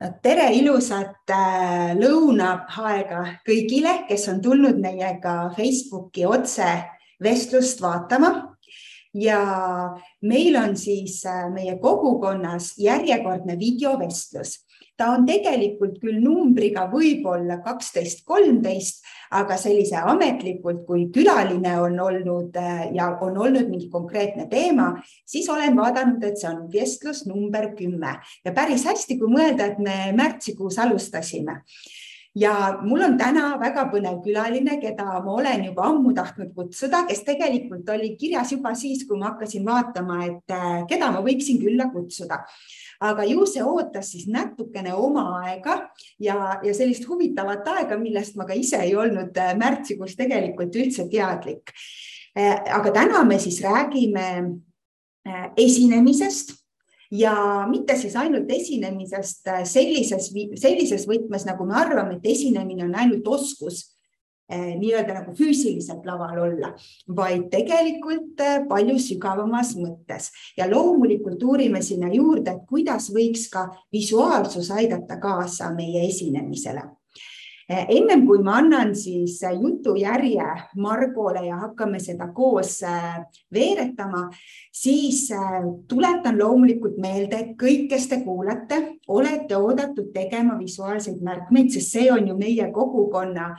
no tere ilusat äh, lõunaaega kõigile, kes on tulnud meiega Facebooki otsevestlust vaatama. ja meil on siis äh, meie kogukonnas järjekordne videovestlus ta on tegelikult küll numbriga võib-olla kaksteist, kolmteist, aga sellise ametlikult, kui külaline on olnud äh, ja on olnud mingi konkreetne teema, siis olen vaadanud, et see on vestlus number kümme. Ja päris hästi, kui mõelda, et me märtsikuus alustasime ja mul on täna väga põnev külaline, keda ma olen juba ammu tahtnud kutsuda, kes tegelikult oli kirjas juba siis, kui ma hakkasin vaatama, et äh, keda ma võiksin külla kutsuda aga ju see ootas siis natukene oma aega ja, ja sellist huvitavat aega, millest ma ka ise ei olnud äh, märtsikuus tegelikult üldse teadlik. Äh, aga täna me siis räägime esinemisest ja mitte siis ainult esinemisest sellises, sellises võtmes, nagu me arvame, et esinemine on ainult oskus Eh, nii-öelda nagu füüsiliselt laval olla, vaid tegelikult eh, palju sügavamas mõttes. Ja loomulikult uurime sinna juurde, et kuidas võiks ka visuaalsus aidata kaasa meie esinemisele ennem kui ma annan siis jutujärje Margole ja hakkame seda koos veeretama, siis tuletan loomulikult meelde, et kõik, kes te kuulate, olete oodatud tegema visuaalseid märkmeid, sest see on ju meie kogukonna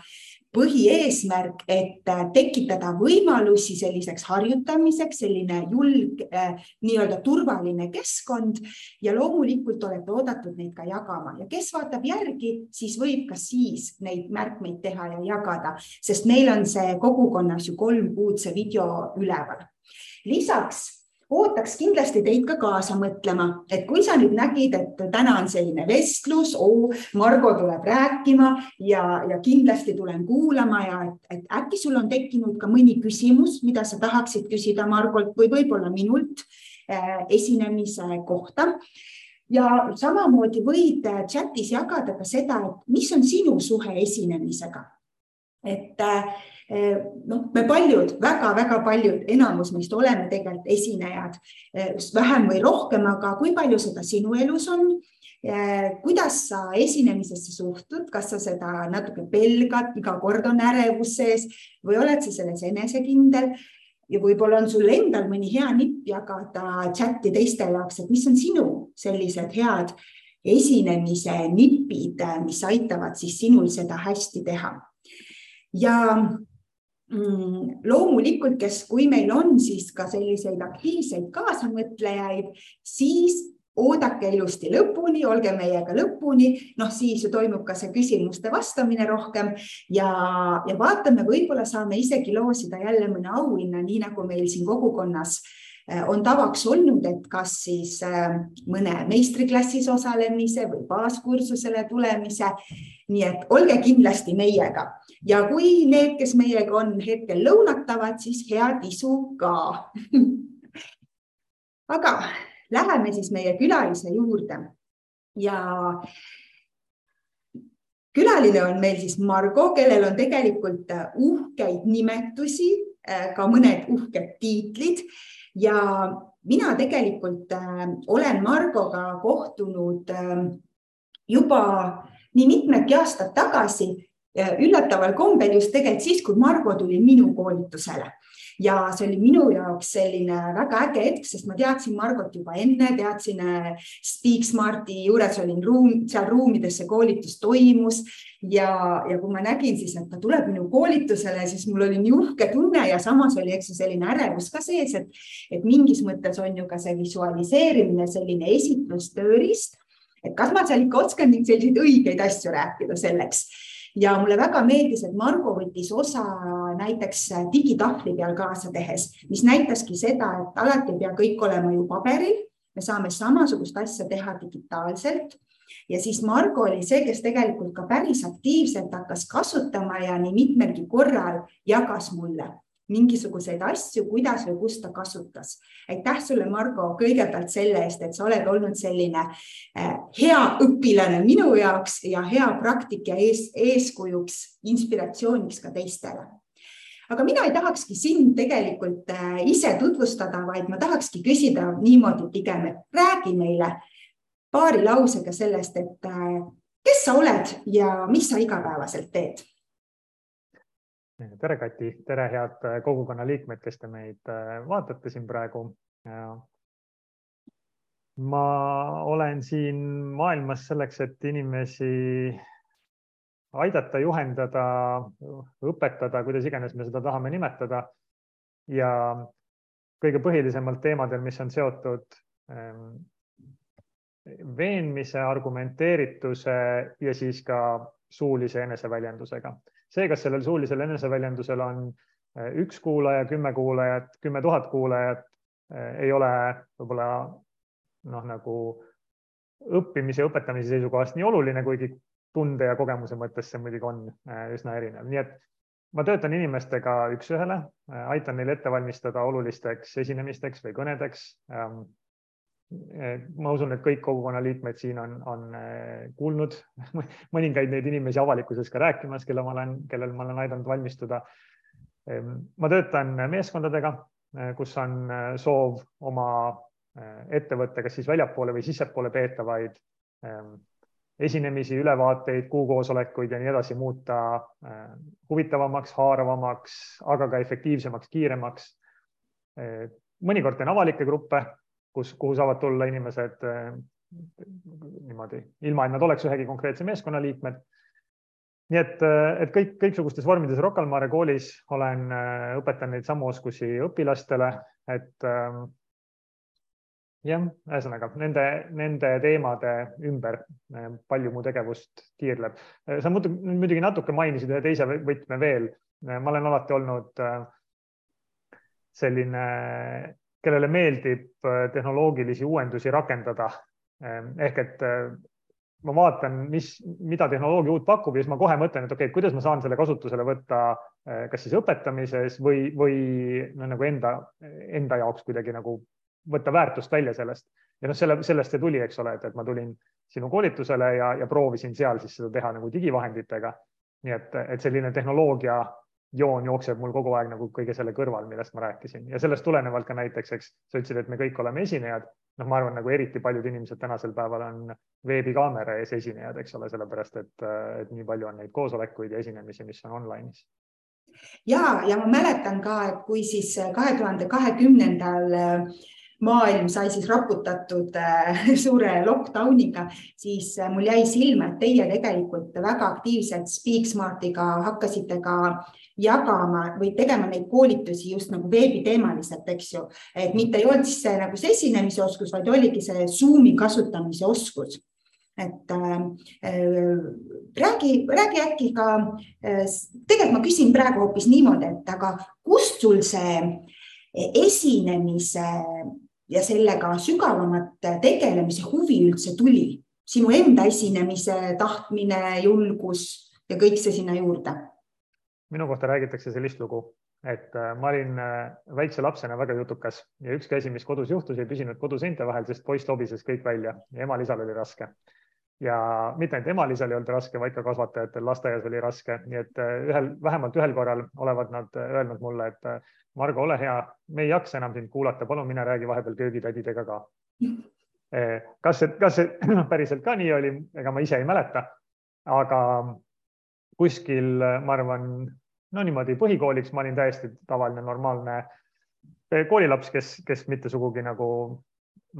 põhieesmärk, et äh, tekitada võimalusi selliseks harjutamiseks, selline julg, äh, nii-öelda turvaline keskkond ja loomulikult olete oodatud neid ka jagama ja kes vaatab järgi, siis võib ka siis neid märkmeid teha ja jagada, sest meil on see kogukonnas ju kolm kuud see video üleval. lisaks ootaks kindlasti teid ka kaasa mõtlema, et kui sa nüüd nägid, et täna on selline vestlus oh,, Margo tuleb rääkima ja, ja kindlasti tulen kuulama ja et, et äkki sul on tekkinud ka mõni küsimus, mida sa tahaksid küsida Margolt või võib-olla minult äh, esinemise kohta ja samamoodi võid chatis jagada ka seda, et mis on sinu suhe esinemisega. et äh, Eh, noh, me paljud väga,, väga-väga paljud, enamus meist oleme tegelikult esinejad, eh, vähem või rohkem, aga kui palju seda sinu elus on? Eh, kuidas sa esinemisesse suhtud, kas sa seda natuke pelgad, iga kord on ärevus sees või oled sa selles enesekindel? ja võib-olla on sul endal mõni hea nipp jagada chati teiste jaoks, et mis on sinu sellised head esinemise nipid, mis aitavad siis sinul seda hästi teha. ja loomulikult, kes, kui meil on siis ka selliseid aktiivseid kaasamõtlejaid, siis oodake ilusti lõpuni, olge meiega lõpuni, noh, siis ju toimub ka see küsimuste vastamine rohkem ja, ja vaatame, võib-olla saame isegi loosida jälle mõne auhinna, nii nagu meil siin kogukonnas äh, on tavaks olnud, et kas siis äh, mõne meistriklassis osalemise või baaskursusele tulemise. nii et olge kindlasti meiega. Ja kui need, kes meiega on hetkel lõunatavad, siis head isu ka. Aga läheme siis meie külalise juurde. Ja külaline on meil siis Margo, kellel on tegelikult uhkeid nimetusi, ka mõned uhked tiitlid ja mina tegelikult äh, olen Margoga kohtunud äh, juba nii mitmedki aastad tagasi üllataval kombel just tegelikult siis, kui Margo tuli minu koolitusele. Ja see oli minu jaoks selline väga äge hetk, sest ma teadsin Margot juba enne, teadsin äh, Speak Smarti juures olin ruum, seal ruumides see koolitus toimus. Ja, ja kui ma nägin siis, et ta tuleb minu koolitusele, siis mul oli nii uhke tunne ja samas oli, eks ju, selline ärevus ka sees, et, et mingis mõttes on ju ka see visualiseerimine selline esitlustööriist, et kas ma seal ikka oskan neid selliseid õigeid asju rääkida selleks ja mulle väga meeldis, et Margo võttis osa näiteks digitahvli peal kaasa tehes, mis näitaski seda, et alati ei pea kõik olema ju paberil, me saame samasugust asja teha digitaalselt. Ja siis Margo oli see, kes tegelikult ka päris aktiivselt hakkas kasutama ja nii mitmelgi korral jagas mulle mingisuguseid asju, kuidas või kus ta kasutas. aitäh sulle, Margo, kõigepealt selle eest, et sa oled olnud selline äh, hea õpilane minu jaoks ja hea praktik ja ees, eeskujuks, inspiratsiooniks ka teistele aga mina ei tahakski sind tegelikult äh, ise tutvustada, vaid ma tahakski küsida niimoodi pigem, et räägi meile, paari lausega sellest, et kes sa oled ja mis sa igapäevaselt teed? Tere, Kati, tere, head kogukonna liikmed, kes te meid vaatate siin praegu ma olen siin maailmas selleks, et inimesi aidata, juhendada, õpetada, kuidas iganes me seda tahame nimetada. ja kõige põhilisemalt teemadel, mis on seotud ehm, veenmise, argumenteerituse ja siis ka suulise eneseväljendusega. See, kas sellel suulisel eneseväljendusel on eh, üks kuulaja, kümme kuulajat, kümme tuhat kuulajat, eh, ei ole võib-olla noh, nagu õppimise õpetamise seisukohast nii oluline, kuigi tunde ja kogemuse mõttes see muidugi on äh, üsna erinev, nii et ma töötan inimestega üks-ühele, aitan neil ette valmistada olulisteks esinemisteks või kõnedeks. Äh, ma usun, et kõik kogukonna liikmed siin on, on kuulnud mõningaid neid inimesi avalikkuses ka rääkimas, kelle ma olen, kellel ma olen aidanud valmistuda. Ähm, ma töötan meeskondadega, kus on soov oma ettevõtte, kas siis väljapoole või sissepoole peetavaid esinemisi, ülevaateid, kuukoosolekuid ja nii edasi muuta huvitavamaks, haaravamaks, aga ka efektiivsemaks, kiiremaks. Mõnikord teen avalikke gruppe, kus, kuhu saavad tulla inimesed niimoodi, ilma et nad oleks ühegi konkreetse meeskonna liikmed. nii et, et kõik, kõiksugustes vormides Rocca al Mare koolis olen, õpetan neid samu oskusi õpilastele, et jah, ühesõnaga nende, nende teemade ümber eh, palju mu tegevust tiirleb. Eh, sa muidugi natuke mainisid ühe teise võtme veel. Eh, ma olen alati olnud selline, kellele meeldib tehnoloogilisi uuendusi rakendada. ehk et ma vaatan, mis, mida tehnoloogia uut pakub ja siis ma kohe mõtlen, et okei okay,, kuidas ma saan selle kasutusele võtta, kas siis õpetamises või, või no nagu enda, enda jaoks kuidagi nagu võtta väärtust välja sellest ja noh, selle, sellest see tuli, eks ole, et, et ma tulin sinu koolitusele ja, ja proovisin seal siis seda teha nagu digivahenditega. nii et, et selline tehnoloogia joon jookseb mul kogu aeg nagu kõige selle kõrval, millest ma rääkisin ja sellest tulenevalt ka näiteks, eks sa ütlesid, et me kõik oleme esinejad. noh, ma arvan, nagu eriti paljud inimesed tänasel päeval on veebikaamera ees esinejad, eks ole, sellepärast et, et nii palju on neid koosolekuid ja esinemisi, mis on online'is ja, ja ma mäletan ka, et kui siis kahe tuhande kahekümnendal maailm sai siis raputatud äh, suure lockdowniga, siis äh, mul jäi silma, et teie tegelikult väga aktiivselt Speaksmartiga hakkasite ka jagama või tegema neid koolitusi just nagu veebiteemaliselt, eks ju, et mitte ei olnud siis see nagu see esinemise oskus, vaid oligi see Zoomi kasutamise oskus. Et äh, äh, räägi, räägi äkki ka äh,, tegelikult ma küsin praegu hoopis niimoodi, et aga kust sul see esinemise ja sellega sügavamat tegelemise huvi üldse tuli? sinu enda esinemise tahtmine, julgus ja kõik see sinna juurde? minu kohta räägitakse sellist lugu, et äh, ma olin äh, väikse lapsena väga jutukas ja ükski asi, mis kodus juhtus, ei püsinud koduseinte vahel, sest poiss lobises kõik välja ja emal-isal oli raske. Ja mitte ainult emal-isal ei olnud raske, vaid ka kasvatajatel lasteaias oli raske, nii et äh, ühel, vähemalt ühel korral olevat nad öelnud mulle, et Margo, ole hea, me ei jaksa enam sind kuulata, palun mine räägi vahepeal köögitädidega ka. Eh, kas see, kas see päriselt ka nii oli, ega ma ise ei mäleta, aga kuskil, ma arvan, no niimoodi põhikooliks ma olin täiesti tavaline, normaalne eh, koolilaps, kes, kes mitte sugugi nagu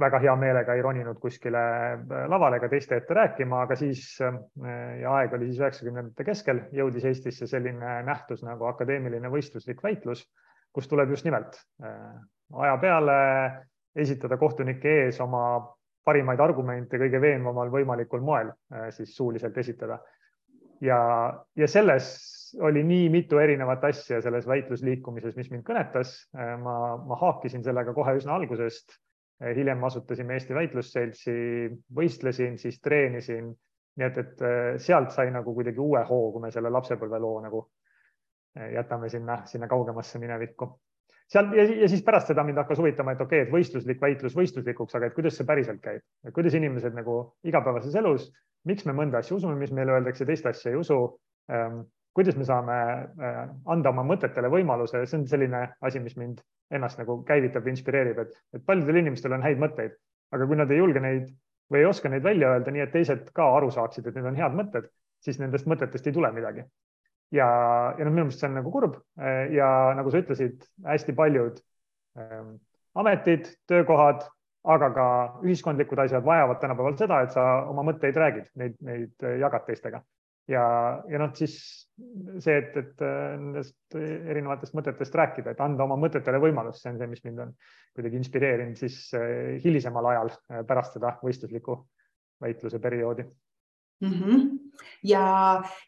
väga hea meelega ei roninud kuskile eh, lavale ega teiste ette rääkima, aga siis ja aeg oli siis üheksakümnendate keskel, jõudis Eestisse selline nähtus nagu akadeemiline võistluslik väitlus kus tuleb just nimelt äh, aja peale esitada kohtunike ees oma parimaid argumente kõige veenvamal võimalikul moel äh, siis suuliselt esitada. ja, ja selles oli nii mitu erinevat asja selles väitlusliikumises, mis mind kõnetas. Äh, ma, ma haakisin sellega kohe üsna algusest. Hiljem asutasime Eesti Väitlusseltsi, võistlesin, siis treenisin. nii et, et sealt sai nagu kuidagi uue hoo, kui me selle lapsepõlveloo nagu Eh, jätame sinna, sinna kaugemasse minevikku. seal ja, ja siis pärast seda mind hakkas huvitama, et okei okay,, et võistluslik väitlus võistluslikuks, aga et kuidas see päriselt käib, kuidas inimesed nagu igapäevases elus, miks me mõnda asja usume, mis meile öeldakse, teist asja ei usu ähm,. Kuidas me saame äh, anda oma mõtetele võimaluse, see on selline asi, mis mind ennast nagu käivitab, inspireerib, et, et paljudel inimestel on häid mõtteid, aga kui nad ei julge neid või ei oska neid välja öelda, nii et teised ka aru saaksid, et need on head mõtted, siis nendest mõtetest ei tule midagi. ja, ja noh, minu meelest see on nagu kurb ja nagu sa ütlesid, hästi paljud ähm, ametid, töökohad, aga ka ühiskondlikud asjad vajavad tänapäeval seda, et sa oma mõtteid räägid, neid, neid jagad teistega ja, ja noh, siis see, et, et nendest erinevatest mõtetest rääkida, et anda oma mõtetele võimalus, see on see, mis mind on kuidagi inspireerinud siis eh, hilisemal ajal eh, pärast seda võistlusliku väitluse perioodi mm. -hmm. ja,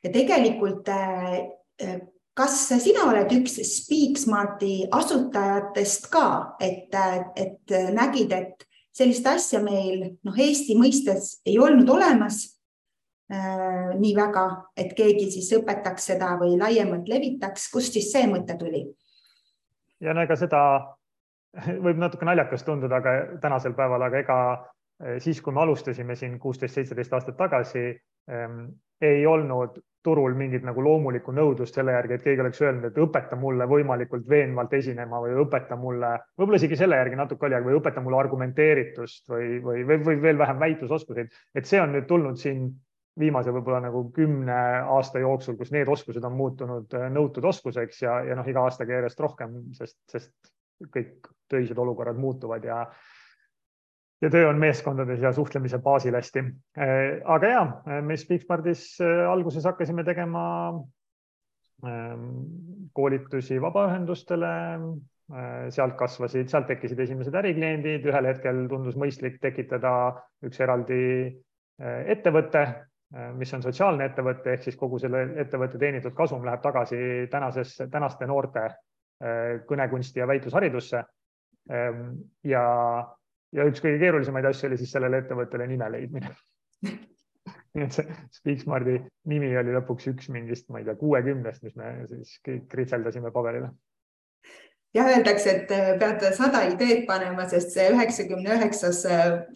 ja tegelikult eh, kas sina oled üks Speaksmarti asutajatest ka, et, et nägid, et sellist asja meil noh, Eesti mõistes ei olnud olemas Äh, nii väga, et keegi siis õpetaks seda või laiemalt levitaks, kust siis see mõte tuli? ja no ega seda võib natuke naljakas tunduda, aga tänasel päeval, aga ega äh, siis, kui me alustasime siin kuusteist, seitseteist aastat tagasi ähm,, ei olnud turul mingit nagu loomulikku nõudlust selle järgi, et keegi oleks öelnud, et õpeta mulle võimalikult veenvalt esinema või õpeta mulle, võib-olla isegi selle järgi natuke oli, või õpeta mulle argumenteeritust või, või, või, või veel vähem väitlusoskuseid, et see on nüüd tulnud siin viimase võib-olla nagu kümne aasta jooksul, kus need oskused on muutunud äh, nõutud oskuseks ja, ja noh, iga aastaga järjest rohkem, sest, sest kõik töised olukorrad muutuvad ja ja töö on meeskondades ja suhtlemise baasil hästi. Äh, aga ja, me Speaksmardis äh, alguses hakkasime tegema ähm, koolitusi vabaühendustele, sealt kasvasid, sealt tekkisid esimesed ärikliendid, ühel hetkel tundus mõistlik tekitada üks eraldi ettevõte, mis on sotsiaalne ettevõte, ehk siis kogu selle ettevõtte teenitud kasum läheb tagasi tänasesse, tänaste noorte äh, kõnekunsti ja väitlusharidusse. Ähm, ja, ja üks kõige keerulisemaid asju oli siis sellele ettevõttele nime leidmine nii et see Speaksmardi nimi oli lõpuks üks mingist, ma ei tea, kuuekümnest, mis me siis kõik kritseldasime paberile ja öeldakse, et äh, pead sada ideed panema, sest see üheksakümne üheksas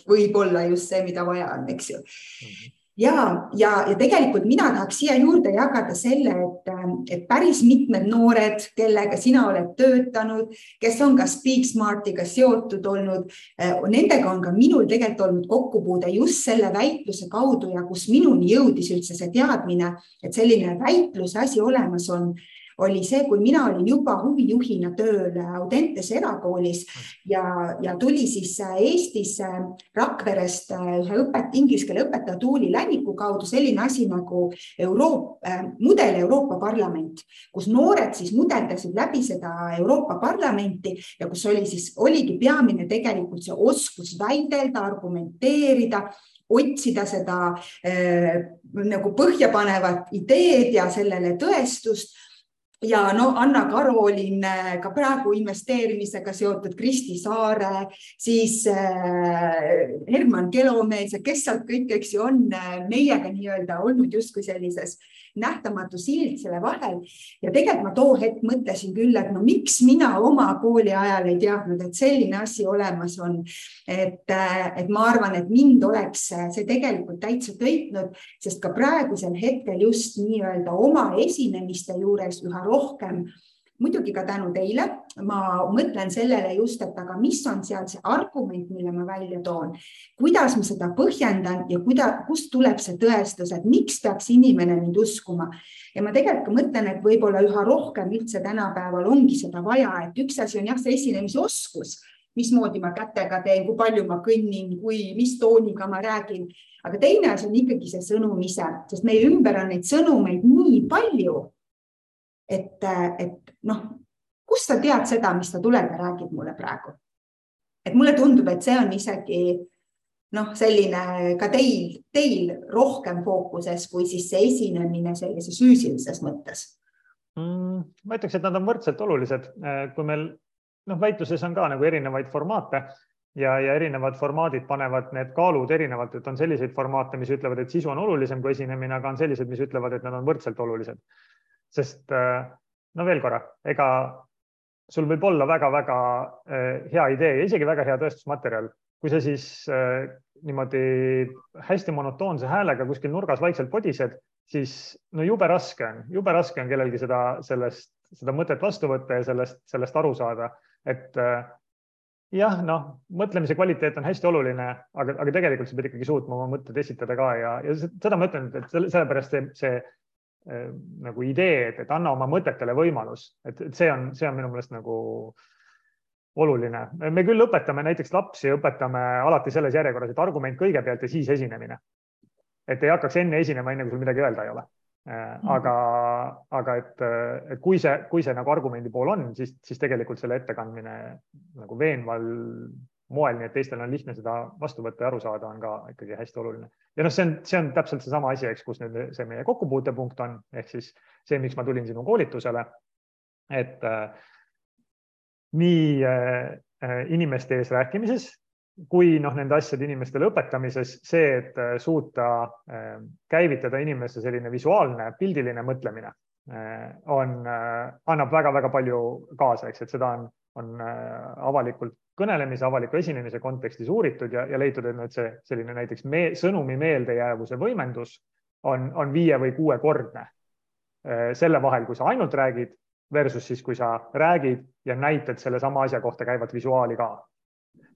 võib olla just see, mida vaja on, eks ju mm. -hmm ja, ja, ja tegelikult mina tahaks siia juurde jagada selle, et, et päris mitmed noored, kellega sina oled töötanud, kes on ka Speaksmartiga seotud olnud, eh, nendega on ka minul tegelikult olnud kokkupuude just selle väitluse kaudu ja kus minuni jõudis üldse see teadmine, et selline väitluse asi olemas on oli see, kui mina olin juba huvijuhina tööl Audentes erakoolis ja, ja tuli siis Eestis Rakverest ühe õpet-, inglise keele õpetaja Tuuli Länniku kaudu. Selline asi nagu Euroopa äh,, mudel Euroopa Parlament, kus noored siis mudeldasid läbi seda Euroopa Parlamenti ja kus oli siis, oligi peamine tegelikult see oskus väidelda, argumenteerida otsida seda äh, nagu põhjapanevat ideed ja sellele tõestust ja no Anna Karolin ka praegu investeerimisega seotud Kristi Saare, siis äh, Herman Kelomees ja kes sealt kõik, eks ju, on äh, meiega nii-öelda olnud justkui sellises nähtamatu sild selle vahel. ja tegelikult ma too hetk mõtlesin küll, et no miks mina oma kooli ajal ei teadnud, et selline asi olemas on. et, äh, et ma arvan, et mind oleks see tegelikult täitsa köitnud, sest ka praegusel hetkel just nii-öelda oma esinemiste juures üha rohkem muidugi ka tänu teile, ma mõtlen sellele just, et aga mis on seal see argument, mille ma välja toon, kuidas ma seda põhjendan ja kuida-, kust tuleb see tõestus, et miks peaks inimene mind uskuma. ja ma tegelikult ka mõtlen, et võib-olla üha rohkem üldse tänapäeval ongi seda vaja, et üks asi on jah, see esinemisoskus, mismoodi ma kätega teen, kui palju ma kõnnin, kui, mis tooniga ma räägin, aga teine asi on ikkagi see sõnum ise, sest meie ümber on neid sõnumeid nii palju et, et noh, kust sa tead seda, mis sa tuleb ja räägid mulle praegu? et mulle tundub, et see on isegi noh, selline ka teil, teil rohkem fookuses kui siis see esinemine sellises füüsilises mõttes mm,. ma ütleks, et nad on võrdselt olulised, kui meil noh, väitluses on ka nagu erinevaid formaate ja, ja erinevad formaadid panevad need kaalud erinevalt, et on selliseid formaate, mis ütlevad, et sisu on olulisem kui esinemine, aga on sellised, mis ütlevad, et nad on võrdselt olulised sest äh, no veel korra, ega sul võib olla väga-väga äh, hea idee ja isegi väga hea tõestusmaterjal, kui sa siis äh, niimoodi hästi monotoonse häälega kuskil nurgas vaikselt podised, siis no jube raske on, jube raske on kellelgi seda, sellest, seda mõtet vastu võtta ja sellest, sellest aru saada, et jah, noh, mõtlemise kvaliteet on hästi oluline, aga, aga tegelikult sa pead ikkagi suutma oma mõtted esitada ka ja, ja seda ma ütlen, et selle, sellepärast see, see äh, nagu idee, et, et anna oma mõtetele võimalus, et, et see on, see on minu meelest nagu oluline. me küll õpetame näiteks lapsi, õpetame alati selles järjekorras, et argument kõigepealt ja siis esinemine. et ei hakkaks enne esinema, enne kui sul midagi öelda ei ole Äh, mhm. aga, aga et, et kui see, kui see nagu argumendi pool on, siis, siis tegelikult selle ettekandmine nagu veenval moel, nii et teistel on lihtne seda vastu võtta ja aru saada, on ka ikkagi hästi oluline. ja noh, see on, see on täpselt seesama asi, eks, kus nüüd see meie kokkupuutepunkt on, ehk siis see, miks ma tulin sinu koolitusele. et äh, nii äh, inimeste ees rääkimises kui noh, nende asjade inimestele õpetamises see, et äh, suuta äh, käivitada inimesse selline visuaalne, pildiline mõtlemine äh, on, annab väga-väga palju kaasa, eks, et seda on, on avalikult kõnelemise, avaliku esinemise kontekstis uuritud ja, ja leitud, et see selline näiteks me, sõnumi meeldejäävuse võimendus on, on viie või kuuekordne. Selle vahel, kui sa ainult räägid versus siis, kui sa räägid ja näitad sellesama asja kohta käivat visuaali ka.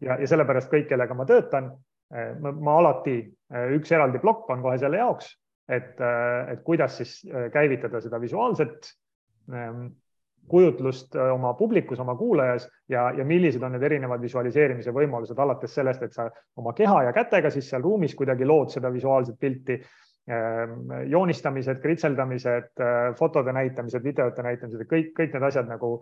Ja, ja sellepärast kõik, kellega ma töötan, eh, ma alati, eh, üks eraldi plokk on kohe selle jaoks, et, et kuidas siis käivitada seda visuaalset ehm, kujutlust oma publikus, oma kuulajas ja, ja millised on need erinevad visualiseerimise võimalused, alates sellest, et sa oma keha ja kätega siis seal ruumis kuidagi lood seda visuaalset pilti, ehm, joonistamised, kritseldamised, fotode näitamised, videote näitamised, kõik, kõik need asjad nagu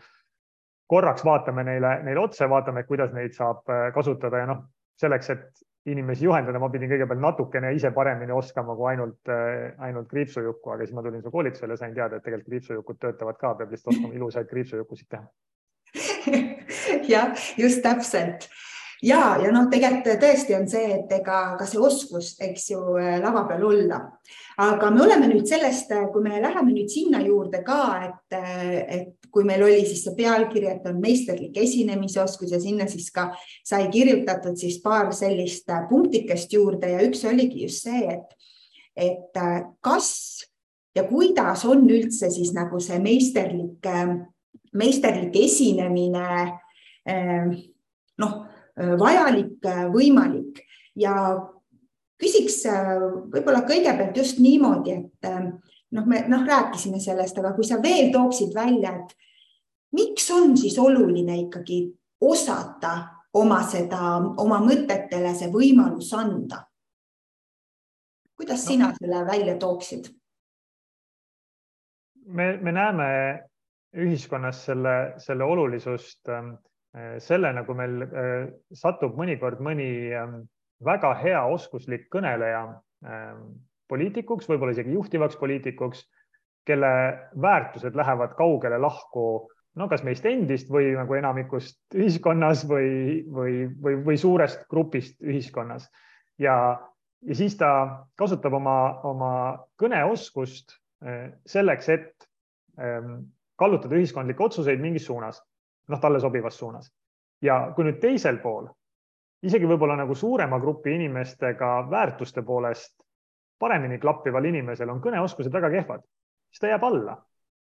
korraks vaatame neile, neile otsa, vaatame, kuidas neid saab äh, kasutada ja noh, selleks, et inimesi juhendada, ma pidin kõigepealt natukene ise paremini oskama kui ainult, äh, ainult kriipsujukku, aga siis ma tulin su koolitusele ja sain teada, et tegelikult kriipsujukud töötavad ka, peab lihtsalt oskama ilusaid kriipsujukusid teha. Jah, just täpselt ja, ja noh, tegelikult tõesti on see, et ega ka see oskus, eks ju, lava peal olla. aga me oleme nüüd sellest, kui me läheme nüüd sinna juurde ka, et, et kui meil oli siis see pealkiri, et on meisterlik esinemisoskus ja sinna siis ka sai kirjutatud siis paar sellist punktikest juurde ja üks oligi just see, et, et kas ja kuidas on üldse siis nagu see meisterlik, meisterlik esinemine noh Äh, vajalik, äh, võimalik ja küsiks äh, võib-olla kõigepealt just niimoodi, et noh, me noh, rääkisime sellest, aga kui sa veel tooksid välja, et miks on siis oluline ikkagi osata oma seda, oma mõtetele see võimalus anda? kuidas sina selle välja tooksid? me, me näeme ühiskonnas selle, selle olulisust ähm, Äh, selle, nagu meil äh, satub mõnikord mõni ähm, väga hea oskuslik kõneleja ähm, poliitikuks, võib-olla isegi juhtivaks poliitikuks, kelle väärtused lähevad kaugele lahku no kas meist endist või nagu enamikust ühiskonnas või, või, või, või suurest grupist ühiskonnas. Ja, ja siis ta kasutab oma, oma kõneoskust äh, selleks, et ähm, kallutada ühiskondlikke otsuseid mingis suunas noh, talle sobivas suunas. ja kui nüüd teisel pool, isegi võib-olla nagu suurema grupi inimestega väärtuste poolest paremini klappival inimesel on kõneoskused väga kehvad, siis ta jääb alla.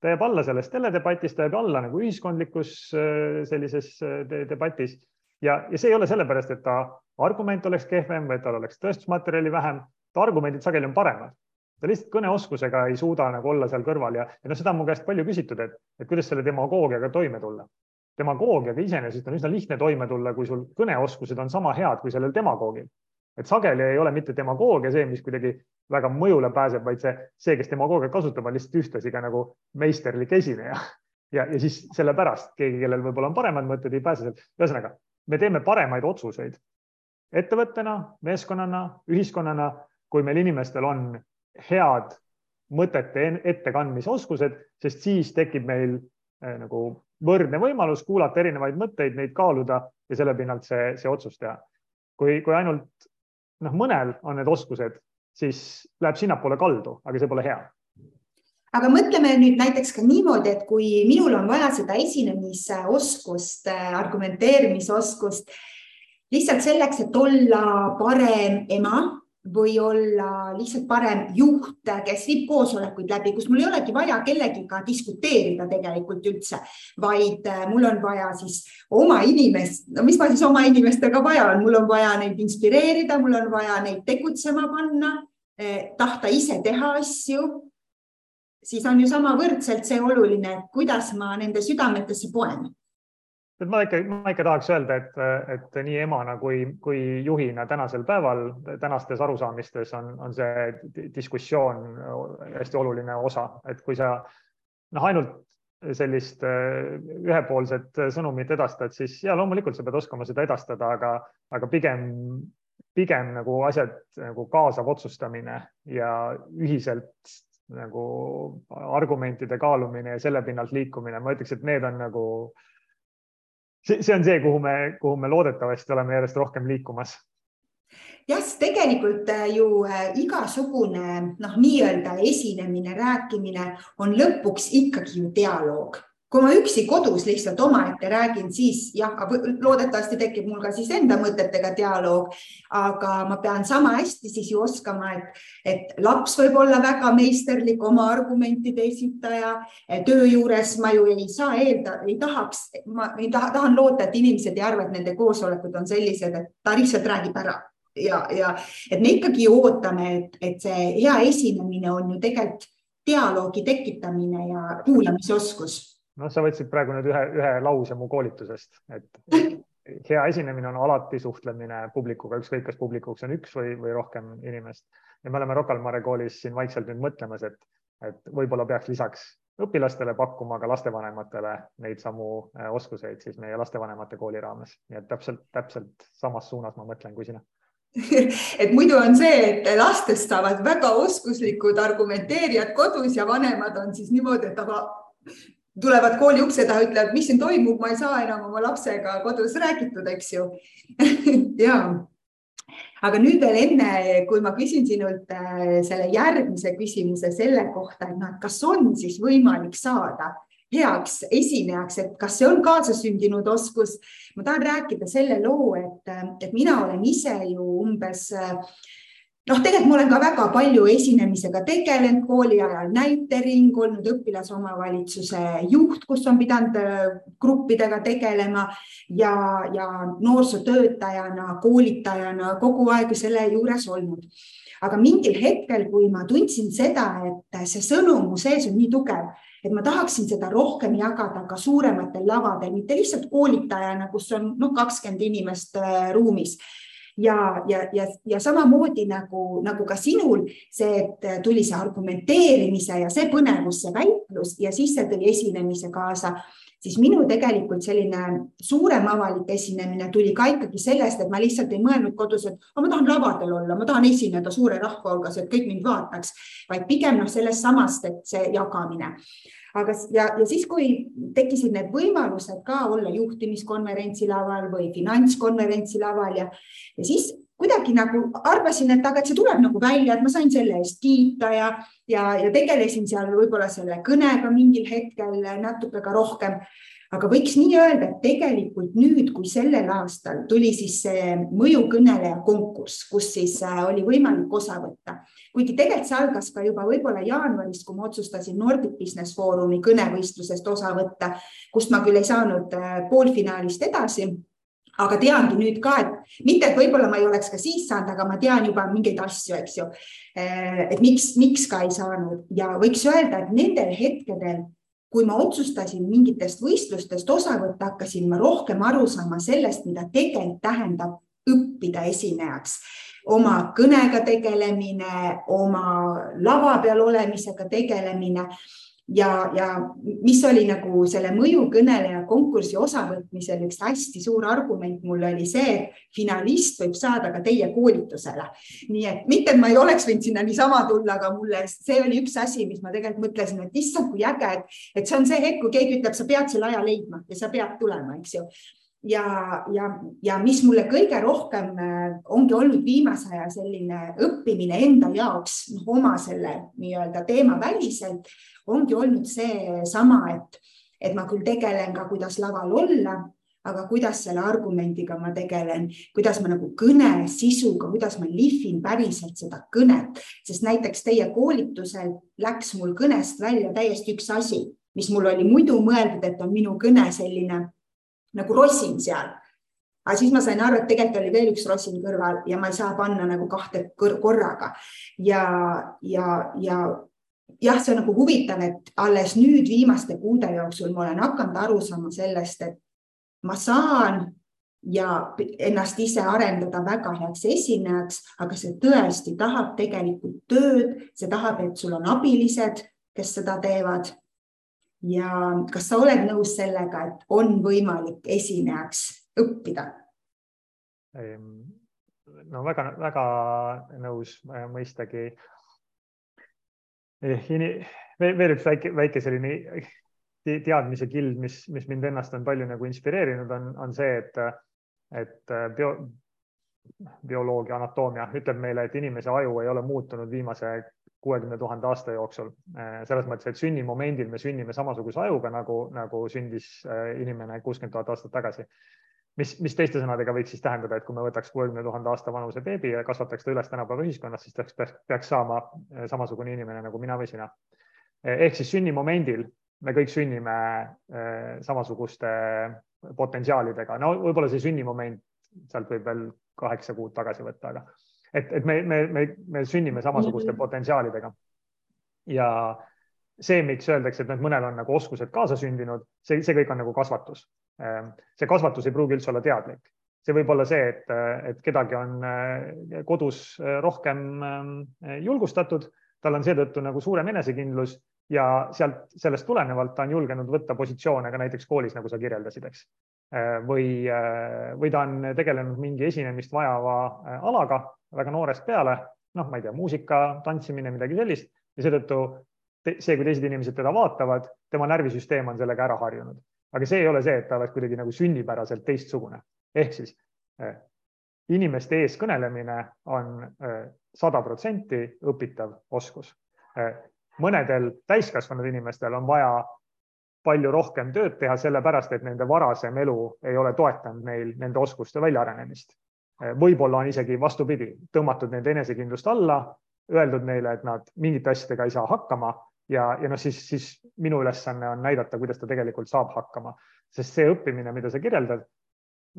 ta jääb alla selles teledebatis, ta jääb alla nagu ühiskondlikus äh, sellises äh, debatis ja, ja see ei ole sellepärast, et ta argument oleks kehvem või et tal oleks tõestusmaterjali vähem, ta argumendid sageli on paremad ta lihtsalt kõneoskusega ei suuda nagu olla seal kõrval ja, ja noh, seda on mu käest palju küsitud, et, et kuidas selle demagoogiaga toime tulla demagoogiaga iseenesest on üsna lihtne toime tulla, kui sul kõneoskused on sama head kui sellel demagoogil. et sageli ei ole mitte demagoogia see, mis kuidagi väga mõjule pääseb, vaid see, see, kes demagoogiat kasutab, on lihtsalt ühtlasi ka nagu meisterlik esineja. ja, ja siis sellepärast keegi, kellel võib-olla on paremad mõtted, ei pääse sealt. ühesõnaga, me teeme paremaid otsuseid ettevõttena, meeskonnana, ühiskonnana, kui meil inimestel on head mõtete ettekandmise oskused, sest siis tekib meil eh, nagu võrdne võimalus kuulata erinevaid mõtteid, neid kaaluda ja selle pinnalt see, see otsus teha. kui, kui ainult noh, mõnel on need oskused, siis läheb sinnapoole kaldu, aga see pole hea aga mõtleme nüüd näiteks ka niimoodi, et kui minul on vaja seda esinemisoskust, argumenteerimisoskust lihtsalt selleks, et olla parem ema või olla lihtsalt parem juht, kes viib koosolekuid läbi, kus mul ei olegi vaja kellegiga diskuteerida tegelikult üldse, vaid äh, mul on vaja siis oma inimest, no mis ma siis oma inimestega vaja olen, mul on vaja neid inspireerida, mul on vaja neid tegutsema panna, eh, tahta ise teha asju. siis on ju samavõrdselt see oluline, kuidas ma nende südametesse poen et ma ikka, ma ikka tahaks öelda, et, et nii emana kui, kui juhina tänasel päeval, tänastes arusaamistes on, on see diskussioon hästi oluline osa, et kui sa noh, ainult sellist ühepoolset sõnumit edastad, siis ja loomulikult sa pead oskama seda edastada, aga, aga pigem, pigem nagu asjad nagu kaasav otsustamine ja ühiselt nagu argumentide kaalumine ja selle pinnalt liikumine, ma ütleks, et need on nagu äh, see, on see, kuhu me, kuhu me loodetavasti oleme järjest rohkem liikumas. Jah, tegelikult äh, ju äh, igasugune noh, nii-öelda esinemine, rääkimine on lõpuks ikkagi ju dialoog kui ma üksi kodus lihtsalt omaette räägin, siis jah, loodetavasti tekib mul ka siis enda mõtetega dialoog, aga ma pean sama hästi siis ju oskama, et, et laps võib olla väga meisterlik oma argumentide esitaja. töö juures ma ju ei saa eelda, ei tahaks, ma ei taha, tahan loota, et inimesed ei arva, et nende koosolekud on sellised, et ta lihtsalt räägib ära ja, ja et me ikkagi ootame, et, et see hea esinemine on ju tegelikult dialoogi tekitamine ja kuulamisoskus noh, sa võtsid praegu nüüd ühe, ühe lause mu koolitusest, et hea esinemine on alati suhtlemine publikuga, ükskõik, kas publikuks on üks või, või rohkem inimest. ja me oleme Rocca al Mare koolis siin vaikselt nüüd mõtlemas, et, et võib-olla peaks lisaks õpilastele pakkuma ka lastevanematele neid samu äh, oskuseid siis meie lastevanemate kooli raames, nii et täpselt, täpselt samas suunas ma mõtlen kui sina et muidu on see, et lastest saavad väga oskuslikud argumenteerijad kodus ja vanemad on siis niimoodi, et aga tulevad kooli ukse taha, ütlevad, mis siin toimub, ma ei saa enam oma lapsega kodus räägitud, eks ju. Ja aga nüüd veel enne, kui ma küsin sinult äh, selle järgmise küsimuse selle kohta, et noh, et kas on siis võimalik saada heaks esinejaks, et kas see on kaasasündinud oskus. ma tahan rääkida selle loo, et, et mina olen ise ju umbes äh, noh, tegelikult ma olen ka väga palju esinemisega tegelenud kooli ajal, näitering, olnud õpilasomavalitsuse juht, kus on pidanud äh, gruppidega tegelema ja, ja noorsootöötajana, koolitajana kogu aeg selle juures olnud. aga mingil hetkel, kui ma tundsin seda, et see sõnum mu sees on nii tugev, et ma tahaksin seda rohkem jagada ka suurematel lavadel, mitte lihtsalt koolitajana, kus on noh, kakskümmend inimest äh, ruumis ja, ja, ja, ja samamoodi nagu, nagu ka sinul see, et tuli see argumenteerimise ja see põnevus, see väitlus ja siis see tõi esinemise kaasa siis minu tegelikult selline suurem avalik esinemine tuli ka ikkagi sellest, et ma lihtsalt ei mõelnud kodus, et ma tahan lavadel olla, ma tahan esineda suure rahva hulgas, et kõik mind vaataks, vaid pigem noh, sellest samast, et see jagamine aga, ja, ja siis, kui tekkisid need võimalused ka olla juhtimiskonverentsi laval või finantskonverentsi laval ja, ja siis kuidagi nagu arvasin, et aga, et see tuleb nagu välja, et ma sain selle eest kiita ja, ja, ja tegelesin seal võib-olla selle kõnega mingil hetkel natuke ka rohkem aga võiks nii öelda, et tegelikult nüüd, kui sellel aastal tuli siis see mõjukõneleja konkurss, kus siis äh, oli võimalik osa võtta, kuigi tegelikult see algas ka juba võib-olla jaanuaris, kui ma otsustasin Nordic Business Forumi kõnevõistlusest osa võtta, kust ma küll ei saanud äh, poolfinaalist edasi. Aga teangi nüüd ka, et mitte, et võib-olla ma ei oleks ka siis saanud, aga ma tean juba mingeid asju, eks ju. Äh, et miks, miks ka ei saanud. Ja võiks öelda, et nendel hetkedel kui ma otsustasin mingitest võistlustest osa võtta, hakkasin ma rohkem aru saama sellest, mida tegelikult tähendab õppida esinejaks. oma kõnega tegelemine, oma lava peal olemisega tegelemine ja, ja mis oli nagu selle mõjukõneleja konkursi osavõtmisel üks hästi suur argument mul oli see, et finalist võib saada ka teie koolitusele. nii et mitte, et ma ei oleks võinud sinna niisama tulla, aga mulle see oli üks asi, mis ma tegelikult mõtlesin, et issand, kui äge, et, et see on see hetk, kui keegi ütleb, sa pead selle aja leidma ja sa pead tulema, eks ju ja, ja, ja mis mulle kõige rohkem äh, ongi olnud viimase aja selline õppimine enda jaoks, noh, oma selle nii-öelda teema väliselt, ongi olnud seesama, et, et ma küll tegelen ka, kuidas laval olla, aga kuidas selle argumendiga ma tegelen, kuidas ma nagu kõne sisuga, kuidas ma lihvin päriselt seda kõnet, sest näiteks teie koolitusel läks mul kõnest välja täiesti üks asi, mis mul oli muidu mõeldud, et on minu kõne selline nagu rosin seal aga siis ma sain aru, et tegelikult oli veel üks rosin kõrval ja ma ei saa panna nagu kahte korraga ja, ja, ja jah, see on nagu huvitav, et alles nüüd viimaste kuude jooksul ma olen hakanud aru saama sellest, et ma saan ja ennast ise arendada väga heaks esinejaks, aga see tõesti tahab tegelikult tööd, see tahab, et sul on abilised, kes seda teevad. Ja kas sa oled nõus sellega, et on võimalik esinejaks õppida? no väga-väga nõus mõistagi veel üks väike, väike selline teadmise kild, mis, mis mind ennast on palju nagu inspireerinud, on, on see, et, et bio, bioloogia, anatoomia ütleb meile, et inimese aju ei ole muutunud viimase kuuekümne tuhande aasta jooksul. selles mõttes, et sünnimomendil me sünnime samasuguse ajuga nagu, nagu sündis äh, inimene kuuskümmend tuhat aastat tagasi mis, mis teiste sõnadega võiks siis tähendada, et kui me võtaks kuuekümne tuhande aasta vanuse beebi ja kasvataks ta üles tänapäeva ühiskonnas, siis peaks, peaks, peaks saama eh, samasugune inimene nagu mina või sina. Eh, ehk siis sünnimomendil me kõik sünnime samasuguste potentsiaalidega, no võib-olla see sünnimoment sealt võib veel kaheksa kuud tagasi võtta, aga et, et me, me, me, me sünnime samasuguste mhm. potentsiaalidega. ja see, miks öeldakse, et nüüd mõnel on nagu oskused kaasasündinud, see, see kõik on nagu kasvatus Ehm, see kasvatus ei pruugi üldse olla teadlik, see võib olla see, et, et kedagi on eh, kodus eh, rohkem ehm, julgustatud, tal on seetõttu nagu suurem enesekindlus ja sealt, sellest tulenevalt ta on julgenud võtta positsioone ka näiteks koolis, nagu sa kirjeldasid, eks. Ehm, või, eh, või ta on tegelenud mingi esinemist vajava alaga väga noorest peale, noh, ma ei tea, muusika, tantsimine, midagi sellist. Ja seetõttu see, kui teised inimesed teda vaatavad, tema närvisüsteem on sellega ära harjunud. Aga see ei ole see, et ta oleks kuidagi nagu sünnipäraselt teistsugune. ehk siis inimeste ees kõnelemine on sada protsenti õpitav oskus. Mõnedel täiskasvanud inimestel on vaja palju rohkem tööd teha, sellepärast et nende varasem elu ei ole toetanud neil nende oskuste väljaarenemist võib-olla on isegi vastupidi, tõmmatud nende enesekindlust alla, öeldud neile, et nad mingite asjadega ei saa hakkama ja, ja noh, siis, siis minu ülesanne on näidata, kuidas ta tegelikult saab hakkama, sest see õppimine, mida sa kirjeldad,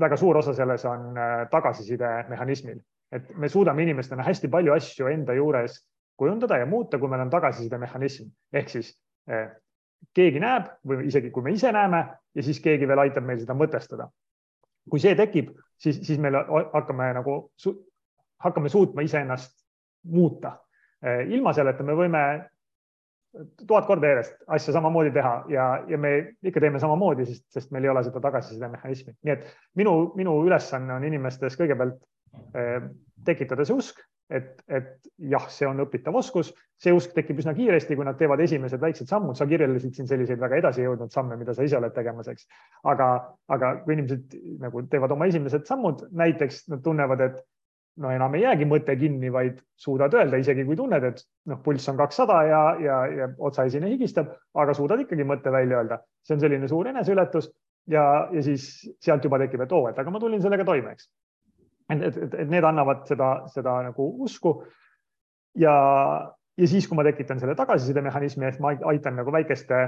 väga suur osa selles on äh, tagasisidemehhanismil, et me suudame inimestena hästi palju asju enda juures kujundada ja muuta, kui meil on tagasisidemehhanism. Ehk siis eh, keegi näeb või isegi kui me ise näeme ja siis keegi veel aitab meil seda mõtestada. kui see tekib, siis, siis me hakkame nagu, hakkame suutma iseennast muuta. Eh, ilma selleta me võime tuhat korda järjest asja samamoodi teha ja, ja me ikka teeme samamoodi, sest, sest meil ei ole seda tagasisidemehhanismi. nii et minu, minu ülesanne on inimestes kõigepealt eh, tekitada see usk, et, et jah, see on õpitav oskus, see usk tekib üsna kiiresti, kui nad teevad esimesed väiksed sammud, sa kirjeldasid siin selliseid väga edasi jõudnud samme, mida sa ise oled tegemas, eks. aga, aga kui inimesed nagu teevad oma esimesed sammud, näiteks nad tunnevad, et no enam ei jäägi mõte kinni, vaid suudad öelda, isegi kui tunned, et noh, pulss on kakssada ja, ja, ja otsaesine higistab, aga suudad ikkagi mõtte välja öelda. see on selline suur eneseületus ja, ja siis sealt juba tekib, et oo, et aga ma tulin sellega toime, eks. Et, et, et, need annavad seda, seda nagu usku. ja, ja siis, kui ma tekitan selle tagasisidemehhanismi, ehk ma aitan nagu väikeste,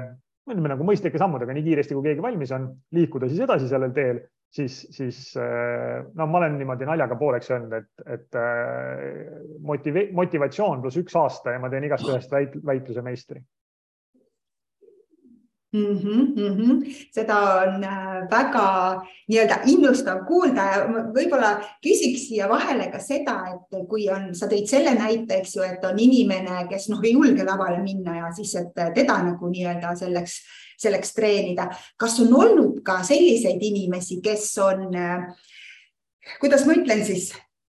ütleme nagu mõistlike sammudega, nii kiiresti kui keegi valmis on, liikuda siis edasi sellel teel siis, siis äh, no ma olen niimoodi naljaga pooleks öelnud, et, et äh, motive, motivatsioon pluss üks aasta ja ma teen igast ühest väit, väitluse meistri mm. -hmm, mm -hmm. seda on äh, väga nii-öelda innustav kuulda ja võib-olla küsiks siia vahele ka seda, et kui on, sa tõid selle näite, eks ju, et on inimene, kes noh, ei julge lavale minna ja siis, et teda nagu nii-öelda selleks, selleks treenida. kas on olnud ka selliseid inimesi, kes on, äh, kuidas ma ütlen siis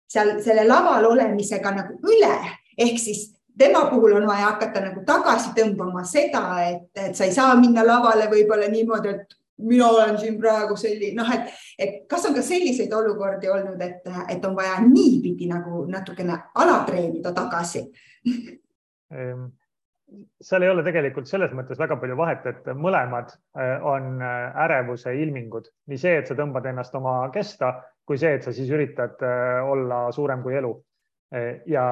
seal selle laval olemisega nagu üle ehk siis tema puhul on vaja hakata nagu tagasi tõmbama seda, et, et sa ei saa minna lavale võib-olla niimoodi, et mina olen siin praegu selline, noh, et, et kas on ka selliseid olukordi olnud, et, et on vaja niipidi nagu natukene alatreenida tagasi ehm, seal ei ole tegelikult selles mõttes väga palju vahet, et mõlemad äh, on äh, ärevuse ilmingud, nii see, et sa tõmbad ennast oma kesta, kui see, et sa siis üritad olla suurem kui elu. ja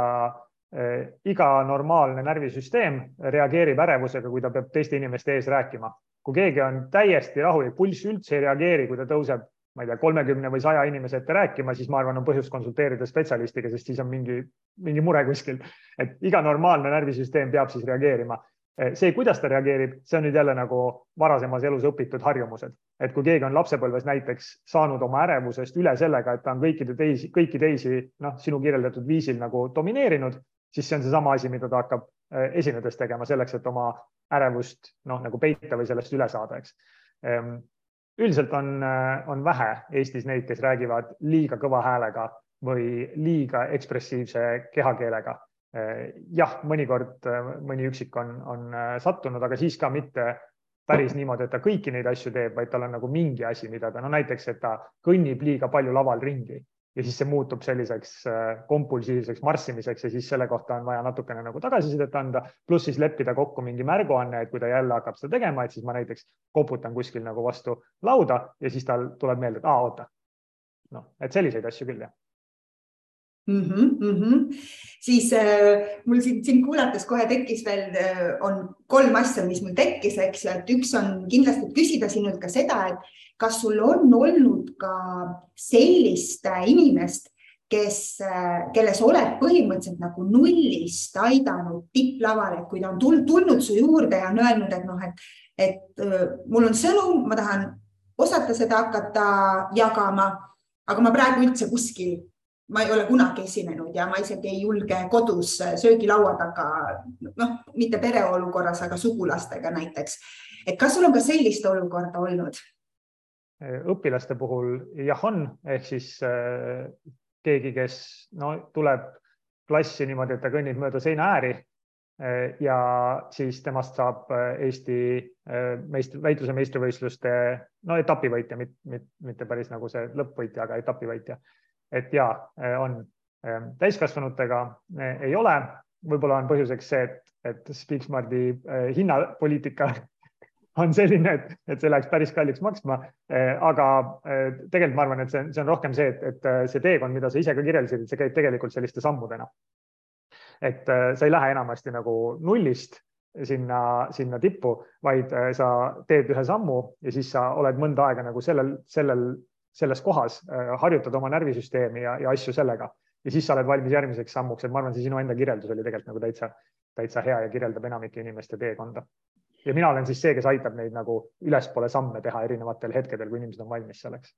iga normaalne närvisüsteem reageerib ärevusega, kui ta peab teiste inimeste ees rääkima. kui keegi on täiesti rahulik, pulss üldse ei reageeri, kui ta tõuseb ma ei tea, kolmekümne või saja inimese ette rääkima, siis ma arvan, on põhjust konsulteerida spetsialistiga, sest siis on mingi, mingi mure kuskil. et iga normaalne närvisüsteem peab siis reageerima. see, kuidas ta reageerib, see on nüüd jälle nagu varasemas elus õpitud harjumused, et kui keegi on lapsepõlves näiteks saanud oma ärevusest üle sellega, et ta on kõikide teisi, kõiki teisi noh, sinu kirjeldatud viisil nagu domineerinud, siis see on seesama asi, mida ta hakkab eh, esinedes tegema selleks, et oma ärevust noh, nagu peita või sellest üle saada, eks ehm, üldiselt on, äh, on vähe Eestis neid, kes räägivad liiga kõva häälega või liiga ekspressiivse kehakeelega. Äh, jah, mõnikord äh, mõni üksik on, on sattunud, aga siis ka mitte päris niimoodi, et ta kõiki neid asju teeb, vaid tal on nagu mingi asi, mida ta, no näiteks, et ta kõnnib liiga palju laval ringi ja siis see muutub selliseks äh, kompulsiivseks marssimiseks ja siis selle kohta on vaja natukene nagu tagasisidet anda, pluss siis leppida kokku mingi märguanne, et kui ta jälle hakkab seda tegema, et siis ma näiteks koputan kuskil nagu vastu lauda ja siis tal tuleb meelde, et aa, oota. noh, et selliseid asju küll, jah mm. -hmm, mm -hmm. siis äh, mul sind, sind kuulates kohe tekkis veel äh,, on kolm asja, mis mul tekkis, eks ju, et üks on kindlasti küsida sinult ka seda, et kas sul on olnud ka sellist äh, inimest, kes, äh, kelles oled põhimõtteliselt nagu nullist aidanud tipplavale, kui ta on tulnud su juurde ja on öelnud, et noh, et, et äh, mul on sõnum, ma tahan osata seda hakata jagama, aga ma praegu üldse kuskil, ma ei ole kunagi esinenud ja ma isegi ei julge kodus söögilaua taga, noh, mitte pereolukorras, aga sugulastega näiteks. et kas sul on ka sellist olukorda olnud? õpilaste puhul jah, on ehk siis äh, keegi, kes no tuleb klassi niimoodi, et ta kõnnib mööda seinaääri äh, ja siis temast saab äh, Eesti meist-, väitluse meistrivõistluste no etapivõitja, mitte päris nagu see lõppvõitja, aga etapivõitja. Et ja on täiskasvanutega ei ole, võib-olla on põhjuseks see, et, et Speaksmardi hinnapoliitika on selline, et, et see läheks päris kalliks maksma. Eh, aga eh, tegelikult ma arvan, et see, see on rohkem see, et, et eh, see teekond, mida sa ise ka kirjeldasid, see käib tegelikult selliste sammudena. et sa ei lähe enamasti nagu nullist sinna, sinna tippu, vaid sa teed ühe sammu ja siis sa oled mõnda aega nagu sellel, sellel, selles kohas, harjutad oma närvisüsteemi ja, ja asju sellega ja siis sa oled valmis järgmiseks sammuks, et ma arvan, see sinu enda kirjeldus oli tegelikult nagu täitsa, täitsa hea ja kirjeldab enamike inimeste teekonda ja mina olen siis see, kes aitab neid nagu ülespoole samme teha erinevatel hetkedel, kui inimesed on valmis selleks.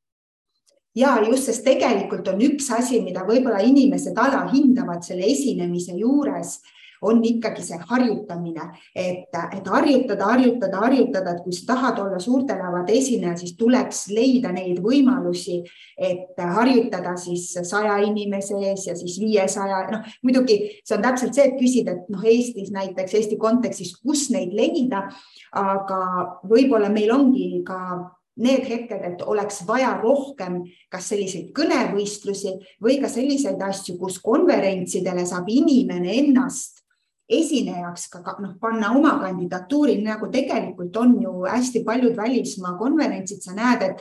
ja just, sest tegelikult on üks asi, mida võib-olla inimesed alahindavad selle esinemise juures on ikkagi see harjutamine, et, et harjutada, harjutada, harjutada, et kui sa tahad olla suurte lavade esineja, siis tuleks leida neid võimalusi, et harjutada siis saja inimese ees ja siis viiesaja, noh muidugi see on täpselt see, et küsida, et noh, Eestis näiteks Eesti kontekstis, kus neid leida, aga võib-olla meil ongi ka need hetked, et oleks vaja rohkem kas selliseid kõnevõistlusi või ka selliseid asju, kus konverentsidele saab inimene ennast esinejaks ka noh, panna oma kandidatuuri, nagu tegelikult on ju hästi paljud välismaa konverentsid, sa näed, et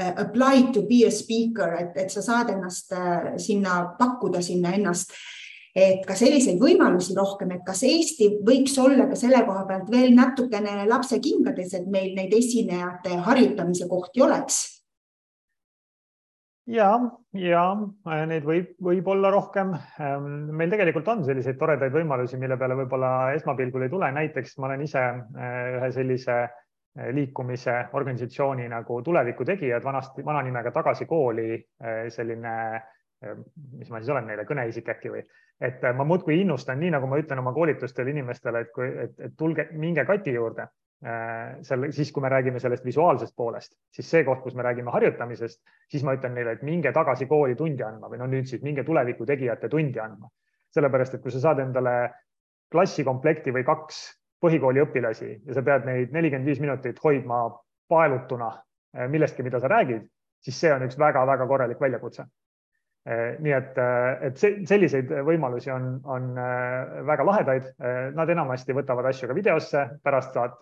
uh, apply to be a speaker, et, et sa saad ennast uh, sinna pakkuda sinna ennast. et ka selliseid võimalusi rohkem, et kas Eesti võiks olla ka selle koha pealt veel natukene lapsekingades, et meil neid esinejate harjutamise kohti oleks ja, ja äh, neid võib, võib olla rohkem. Ähm, meil tegelikult on selliseid toredaid võimalusi, mille peale võib-olla esmapilgul ei tule. näiteks ma olen ise äh, ühe sellise äh, liikumise organisatsiooni nagu Tuleviku tegijad vanasti, vana nimega Tagasi kooli selline, mis ma siis olen neile, kõneisik äkki või, et ma muudkui innustan, nii nagu ma ütlen oma koolitustel inimestele, et kui, et, tulge, minge kati juurde selle, siis kui me räägime sellest visuaalsest poolest, siis see koht, kus me räägime harjutamisest, siis ma ütlen neile, et minge tagasi kooli tundi andma või no nüüd siis minge tuleviku tegijate tundi andma. sellepärast, et kui sa saad endale klassikomplekti või kaks põhikooli õpilasi ja sa pead neid nelikümmend viis minutit hoidma paelutuna äh, millestki, mida sa räägid, siis see on üks väga-väga korralik väljakutse. Nii et, et see, selliseid võimalusi on, on väga lahedaid. Nad enamasti võtavad asju ka videosse, pärast saad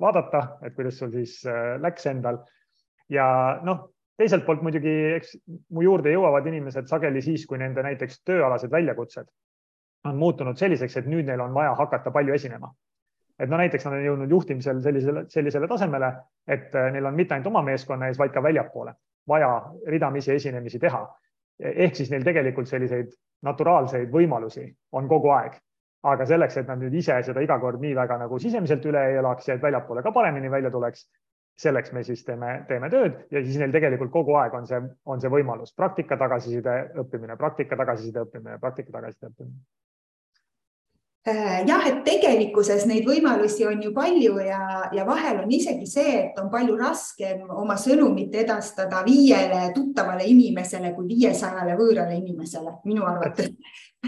vaadata, et kuidas sul siis läks endal. ja noh, teiselt poolt muidugi, eks mu juurde jõuavad inimesed sageli siis, kui nende näiteks tööalased väljakutsed on muutunud selliseks, et nüüd neil on vaja hakata palju esinema et no näiteks nad on jõudnud juhtimisel sellisele, sellisele tasemele, et äh, neil on mitte ainult oma meeskonna ees, vaid ka väljapoole vaja ridamisi esinemisi teha. Ehk siis neil tegelikult selliseid naturaalseid võimalusi on kogu aeg. aga selleks, et nad nüüd ise seda iga kord nii väga nagu sisemiselt üle ei elaks ja et väljapoole ka paremini välja tuleks, selleks me siis teeme, teeme tööd. Ja siis neil tegelikult kogu aeg on see, on see võimalus. Praktika tagasiside õppimine, praktika tagasiside õppimine, praktika tagasiside õppimine jah, et tegelikkuses neid võimalusi on ju palju ja, ja vahel on isegi see, et on palju raskem oma sõnumit edastada viiele tuttavale inimesele kui viiesajale võõrale inimesele, minu arvates.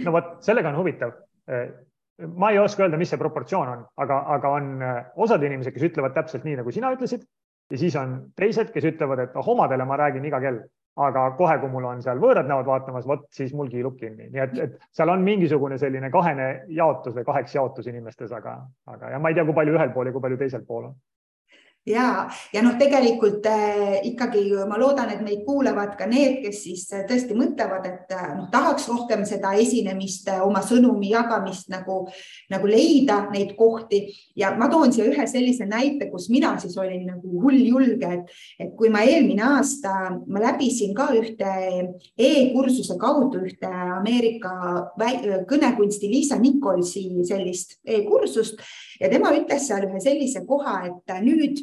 no vot, sellega on huvitav. Äh, ma ei oska öelda, mis see proportsioon on, aga, aga on äh, osad inimesed, kes ütlevad täpselt nii, nagu sina ütlesid ja siis on teised, kes ütlevad, et oh, omadele ma räägin iga kell aga kohe, kui mul on seal võõrad näod vaatamas, vot siis mul kiilub kinni, nii et, et seal on mingisugune selline kahene jaotus või kaheks jaotus inimestes, aga, aga ja ma ei tea, kui palju ühel pool ja kui palju teisel pool on ja, ja noh, tegelikult äh, ikkagi ma loodan, et meid kuulavad ka need, kes siis äh, tõesti mõtlevad, et äh, noh, tahaks rohkem seda esinemist oma sõnumi jagamist nagu, nagu leida neid kohti. Ja ma toon siia ühe sellise näite, kus mina siis olin nagu hulljulge, et, et kui ma eelmine aasta, ma läbisin ka ühte e-kursuse kaudu ühte Ameerika kõnekunsti Liisa Nicholsi sellist e-kursust. Ja tema ütles seal ühe sellise koha, et nüüd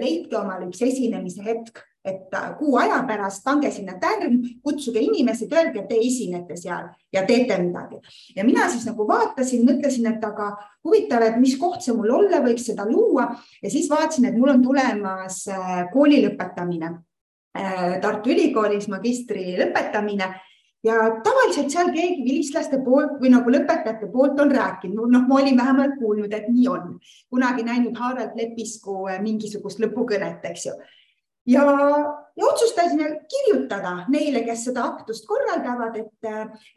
leidke omale üks esinemise hetk, et äh, kuu aja pärast pange sinna tärn, kutsuge inimesed, öelge, et te esinete seal ja teete midagi. ja mina siis nagu vaatasin, mõtlesin, et aga huvitav, et mis koht see mul olla võiks seda luua ja siis vaatasin, et mul on tulemas äh, kooli lõpetamine. Tartu Ülikoolis magistri lõpetamine ja tavaliselt seal keegi vilistlaste poolt või nagu lõpetajate poolt on rääkinud, noh, ma olin vähemalt kuulnud, et nii on, kunagi näinud Harald Lepisku eh, mingisugust lõpukõnet, eks ju. Ja, ja otsustasin kirjutada neile, kes seda aktust korraldavad, et,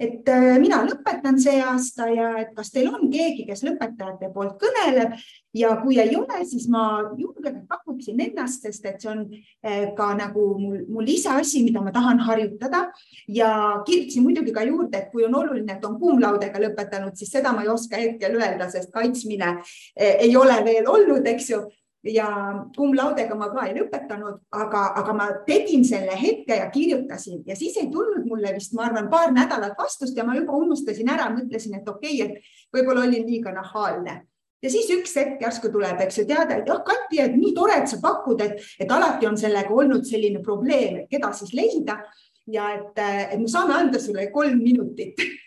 et äh, mina lõpetan see aasta ja et kas teil on keegi, kes lõpetajate poolt kõneleb. Ja kui ei ole, siis ma julgelt pakuksin ennast, sest et see on äh, ka nagu mul, mul lisaasi, mida ma tahan harjutada. Ja kirjutasin muidugi ka juurde, et kui on oluline, et on kuumlaudega lõpetanud, siis seda ma ei oska hetkel öelda, sest kaitsmine äh, ei ole veel olnud, eks ju ja cum laudega ma ka ei lõpetanud, aga, aga ma tegin selle hetke ja kirjutasin. Ja siis ei tulnud mulle vist, ma arvan, paar nädalat vastust ja ma juba unustasin ära, mõtlesin, et okei okay,, et võib-olla olin liiga nahaalne. Ja siis üks hetk järsku tuleb, eks ju, teada, et jah, Kati, et nii tore, et sa pakud, et, et alati on sellega olnud selline probleem, et keda siis leida. Ja et, et me saame anda sulle kolm minutit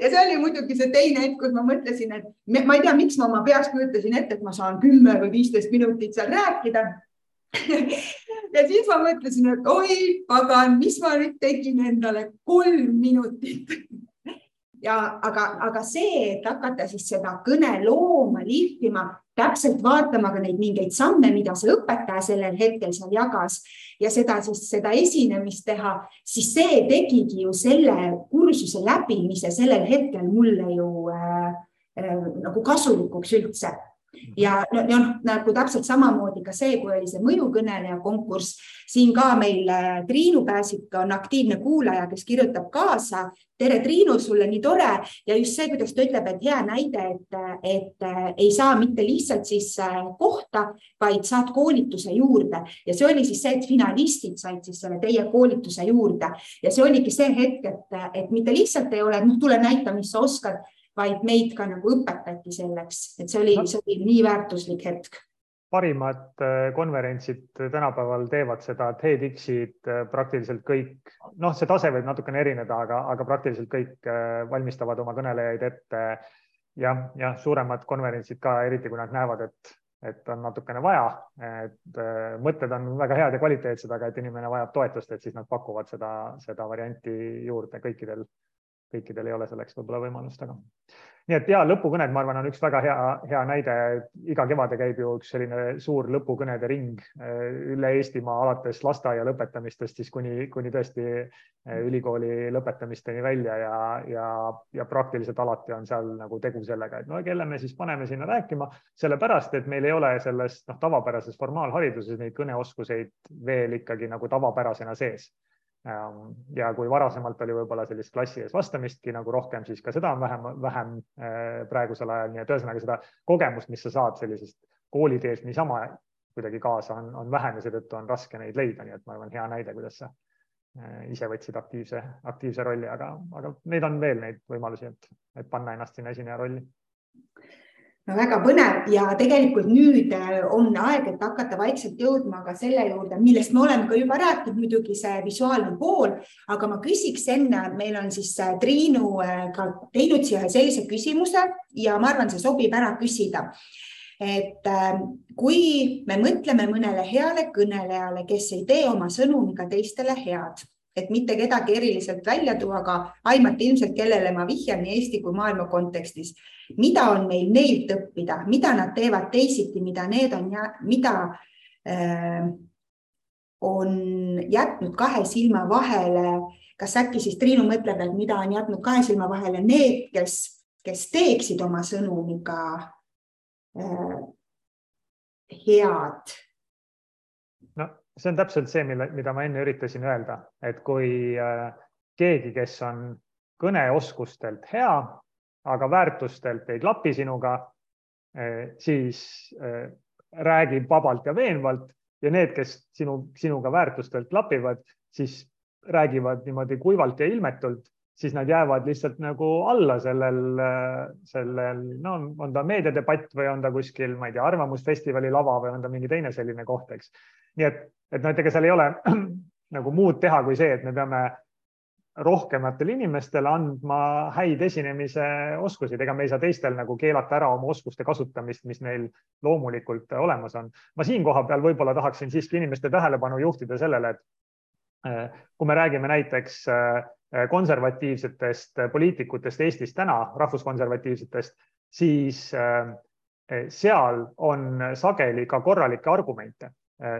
ja see oli muidugi see teine hetk, kus ma mõtlesin, et ma ei tea, miks ma oma peas kujutasin ette, et ma saan kümme või viisteist minutit seal rääkida. Ja siis ma mõtlesin, et oi pagan, mis ma nüüd tegin endale kolm minutit. Ja aga, aga see, et hakata siis seda kõne looma, lihvima, täpselt vaatama ka neid mingeid samme, mida see õpetaja sellel hetkel seal jagas ja seda siis, seda esinemist teha, siis see tegigi ju selle kursuse läbimise sellel hetkel mulle ju äh, äh, nagu kasulikuks üldse ja noh, nagu täpselt samamoodi ka see, kui oli see mõjukõneleja konkurss, siin ka meil äh, Triinu Pääsik on aktiivne kuulaja, kes kirjutab kaasa. tere, Triinu, sulle nii tore. Ja just see, kuidas ta ütleb, et hea näide, et, et äh, ei saa mitte lihtsalt siis äh, kohta, vaid saad koolituse juurde. Ja see oli siis see, et finalistid said siis selle teie koolituse juurde. Ja see oligi see hetk, et, et mitte lihtsalt ei ole, noh, tule näita, mis sa oskad vaid meid ka nagu õpetati selleks, et see oli no., see oli nii väärtuslik hetk. parimad äh, konverentsid tänapäeval teevad seda, TEDx-id äh, praktiliselt kõik, noh, see tase võib natukene erineda, aga, aga praktiliselt kõik äh, valmistavad oma kõnelejaid ette jah, jah, suuremad konverentsid ka, eriti kui nad näevad, et, et on natukene vaja, et mõtted on väga head ja kvaliteetsed, aga et inimene vajab toetust, et siis nad pakuvad seda, seda varianti juurde kõikidel kõikidel ei ole selleks võib-olla võimalust, aga nii et ja lõpukõned, ma arvan, on üks väga hea, hea näide. iga kevade käib ju üks selline suur lõpukõnede ring äh, üle Eestimaa, alates lasteaia lõpetamistest siis kuni, kuni tõesti äh, ülikooli lõpetamisteni välja ja, ja, ja praktiliselt alati on seal nagu tegu sellega, et no kelle me siis paneme sinna rääkima, sellepärast et meil ei ole selles noh, tavapärases formaalhariduses neid kõneoskuseid veel ikkagi nagu tavapärasena sees ja kui varasemalt oli võib-olla sellist klassi ees vastamistki nagu rohkem, siis ka seda on vähem, vähem äh, praegusel ajal, nii et ühesõnaga seda kogemust, mis sa saad sellisest kooliteest niisama kuidagi kaasa, on, on vähem ja seetõttu on raske neid leida, nii et ma arvan, hea näide, kuidas sa äh, ise võtsid aktiivse, aktiivse rolli, aga, aga neid on veel neid võimalusi, et, et panna ennast sinna esineja rolli no väga põnev. Ja tegelikult nüüd äh, on aeg, et hakata vaikselt jõudma ka selle juurde, millest me oleme ka juba rääkinud, muidugi see visuaalne pool, aga ma küsiks enne, meil on siis äh, Triinu äh, ka teinud siia sellise küsimuse ja ma arvan, see sobib ära küsida. et kui me mõtleme mõnele heale kõnelejale, kes ei tee oma sõnumiga teistele head et mitte kedagi eriliselt välja tuua, aga aimata ilmselt, kellele ma vihjan nii Eesti kui maailma kontekstis. mida on meil neilt õppida, mida nad teevad teisiti, mida need on ja mida äh, on jätnud kahe silma vahele. kas äkki siis Triinu mõtleb, et mida on jätnud kahe silma vahele need, kes, kes teeksid oma sõnumiga äh, head see on täpselt see, mille, mida ma enne üritasin öelda, et kui äh, keegi, kes on kõneoskustelt hea, aga väärtustelt ei klapi sinuga, äh, siis äh, räägib vabalt ja veenvalt ja need, kes sinu, sinuga väärtustelt klapivad, siis räägivad niimoodi kuivalt ja ilmetult, siis nad jäävad lihtsalt nagu alla sellel, sellel, no on ta meediadebatt või on ta kuskil, ma ei tea, arvamusfestivali lava või on ta mingi teine selline koht, eks. Nii et et noh, et ega seal ei ole nagu muud teha kui see, et me peame rohkematele inimestele andma häid esinemise oskusi, ega me ei saa teistel nagu keelata ära oma oskuste kasutamist, mis neil loomulikult olemas on. ma siin koha peal võib-olla tahaksin siiski inimeste tähelepanu juhtida sellele, et eh, kui me räägime näiteks eh, konservatiivsetest poliitikutest Eestis täna, rahvuskonservatiivsetest, siis eh, seal on sageli ka korralikke argumente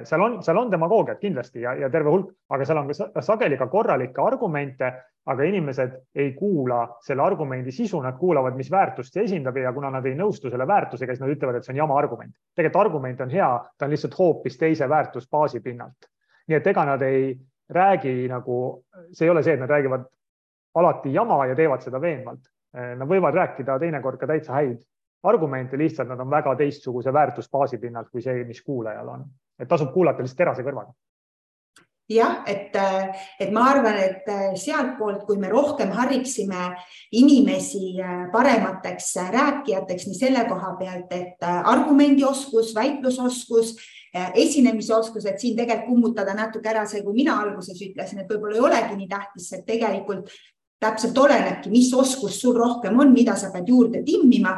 seal on, seal on demagoogiat kindlasti ja, ja terve hulk, aga seal on ka sageli ka korralikke argumente, aga inimesed ei kuula selle argumendi sisu, nad kuulavad, mis väärtust see esindab ja kuna nad ei nõustu selle väärtusega, siis nad ütlevad, et see on jama argument. tegelikult argument on hea, ta on lihtsalt hoopis teise väärtusbaasi pinnalt. nii et ega nad ei räägi nagu, see ei ole see, et nad räägivad alati jama ja teevad seda veenvalt. Äh, nad võivad rääkida teinekord ka täitsa häid argumente, lihtsalt nad on väga teistsuguse väärtusbaasi pinnalt kui see, mis kuulajal on, et tasub kuulata lihtsalt terase kõrvaga jah, et, et ma arvan, et sealtpoolt, kui me rohkem hariksime inimesi paremateks rääkijateks nii selle koha pealt, et argumendioskus, väitlusoskus, esinemisoskus, et siin tegelikult kummutada natuke ära see, kui mina alguses ütlesin, et võib-olla ei olegi nii tähtis, et tegelikult täpselt olenebki, mis oskus sul rohkem on, mida sa pead juurde timmima.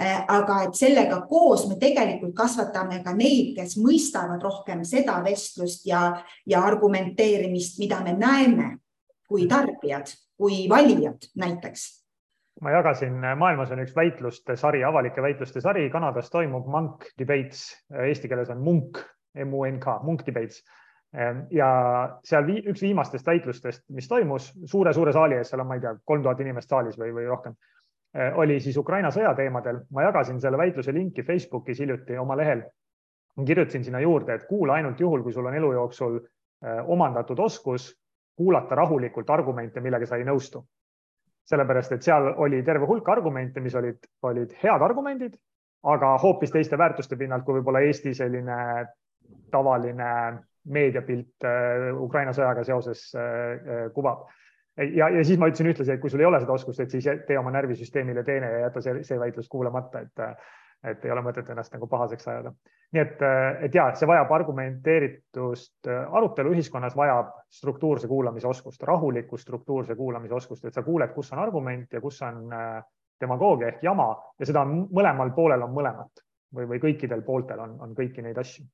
Äh, aga et sellega koos me tegelikult kasvatame ka neid, kes mõistavad rohkem seda vestlust ja, ja argumenteerimist, mida me näeme kui tarbijad, kui valijad näiteks. Ma jagasin, maailmas on üks väitluste sari, avalike väitluste sari, Kanadas toimub Munk Debates, eesti keeles on Munk, M-U-N-K, Munk Debates ja seal vii, üks viimastest väitlustest, mis toimus suure-suure saali ees, seal on, ma ei tea, kolm tuhat inimest saalis või, või rohkem, eh, oli siis Ukraina sõja teemadel. ma jagasin selle väitluse linki Facebookis hiljuti oma lehel. kirjutasin sinna juurde, et kuula ainult juhul, kui sul on elu jooksul eh, omandatud oskus kuulata rahulikult argumente, millega sa ei nõustu. sellepärast, et seal oli terve hulk argumente, mis olid, olid head argumendid, aga hoopis teiste väärtuste pinnalt, kui võib-olla Eesti selline tavaline meediapilt äh, Ukraina sõjaga seoses äh, äh, kuvab. ja, ja siis ma ütlesin ühtlasi, et kui sul ei ole seda oskust, et siis tee oma närvisüsteemile teene ja jäta see, see väitlus kuulamata, et, et ei ole mõtet ennast nagu pahaseks ajada. nii et, et ja see vajab argumenteeritust, arutelu ühiskonnas vajab struktuurse kuulamise oskust, rahulikku struktuurse kuulamise oskust, et sa kuuled, kus on argument ja kus on demagoogia ehk jama ja seda on mõlemal poolel on mõlemat või, või kõikidel pooltel on, on kõiki neid asju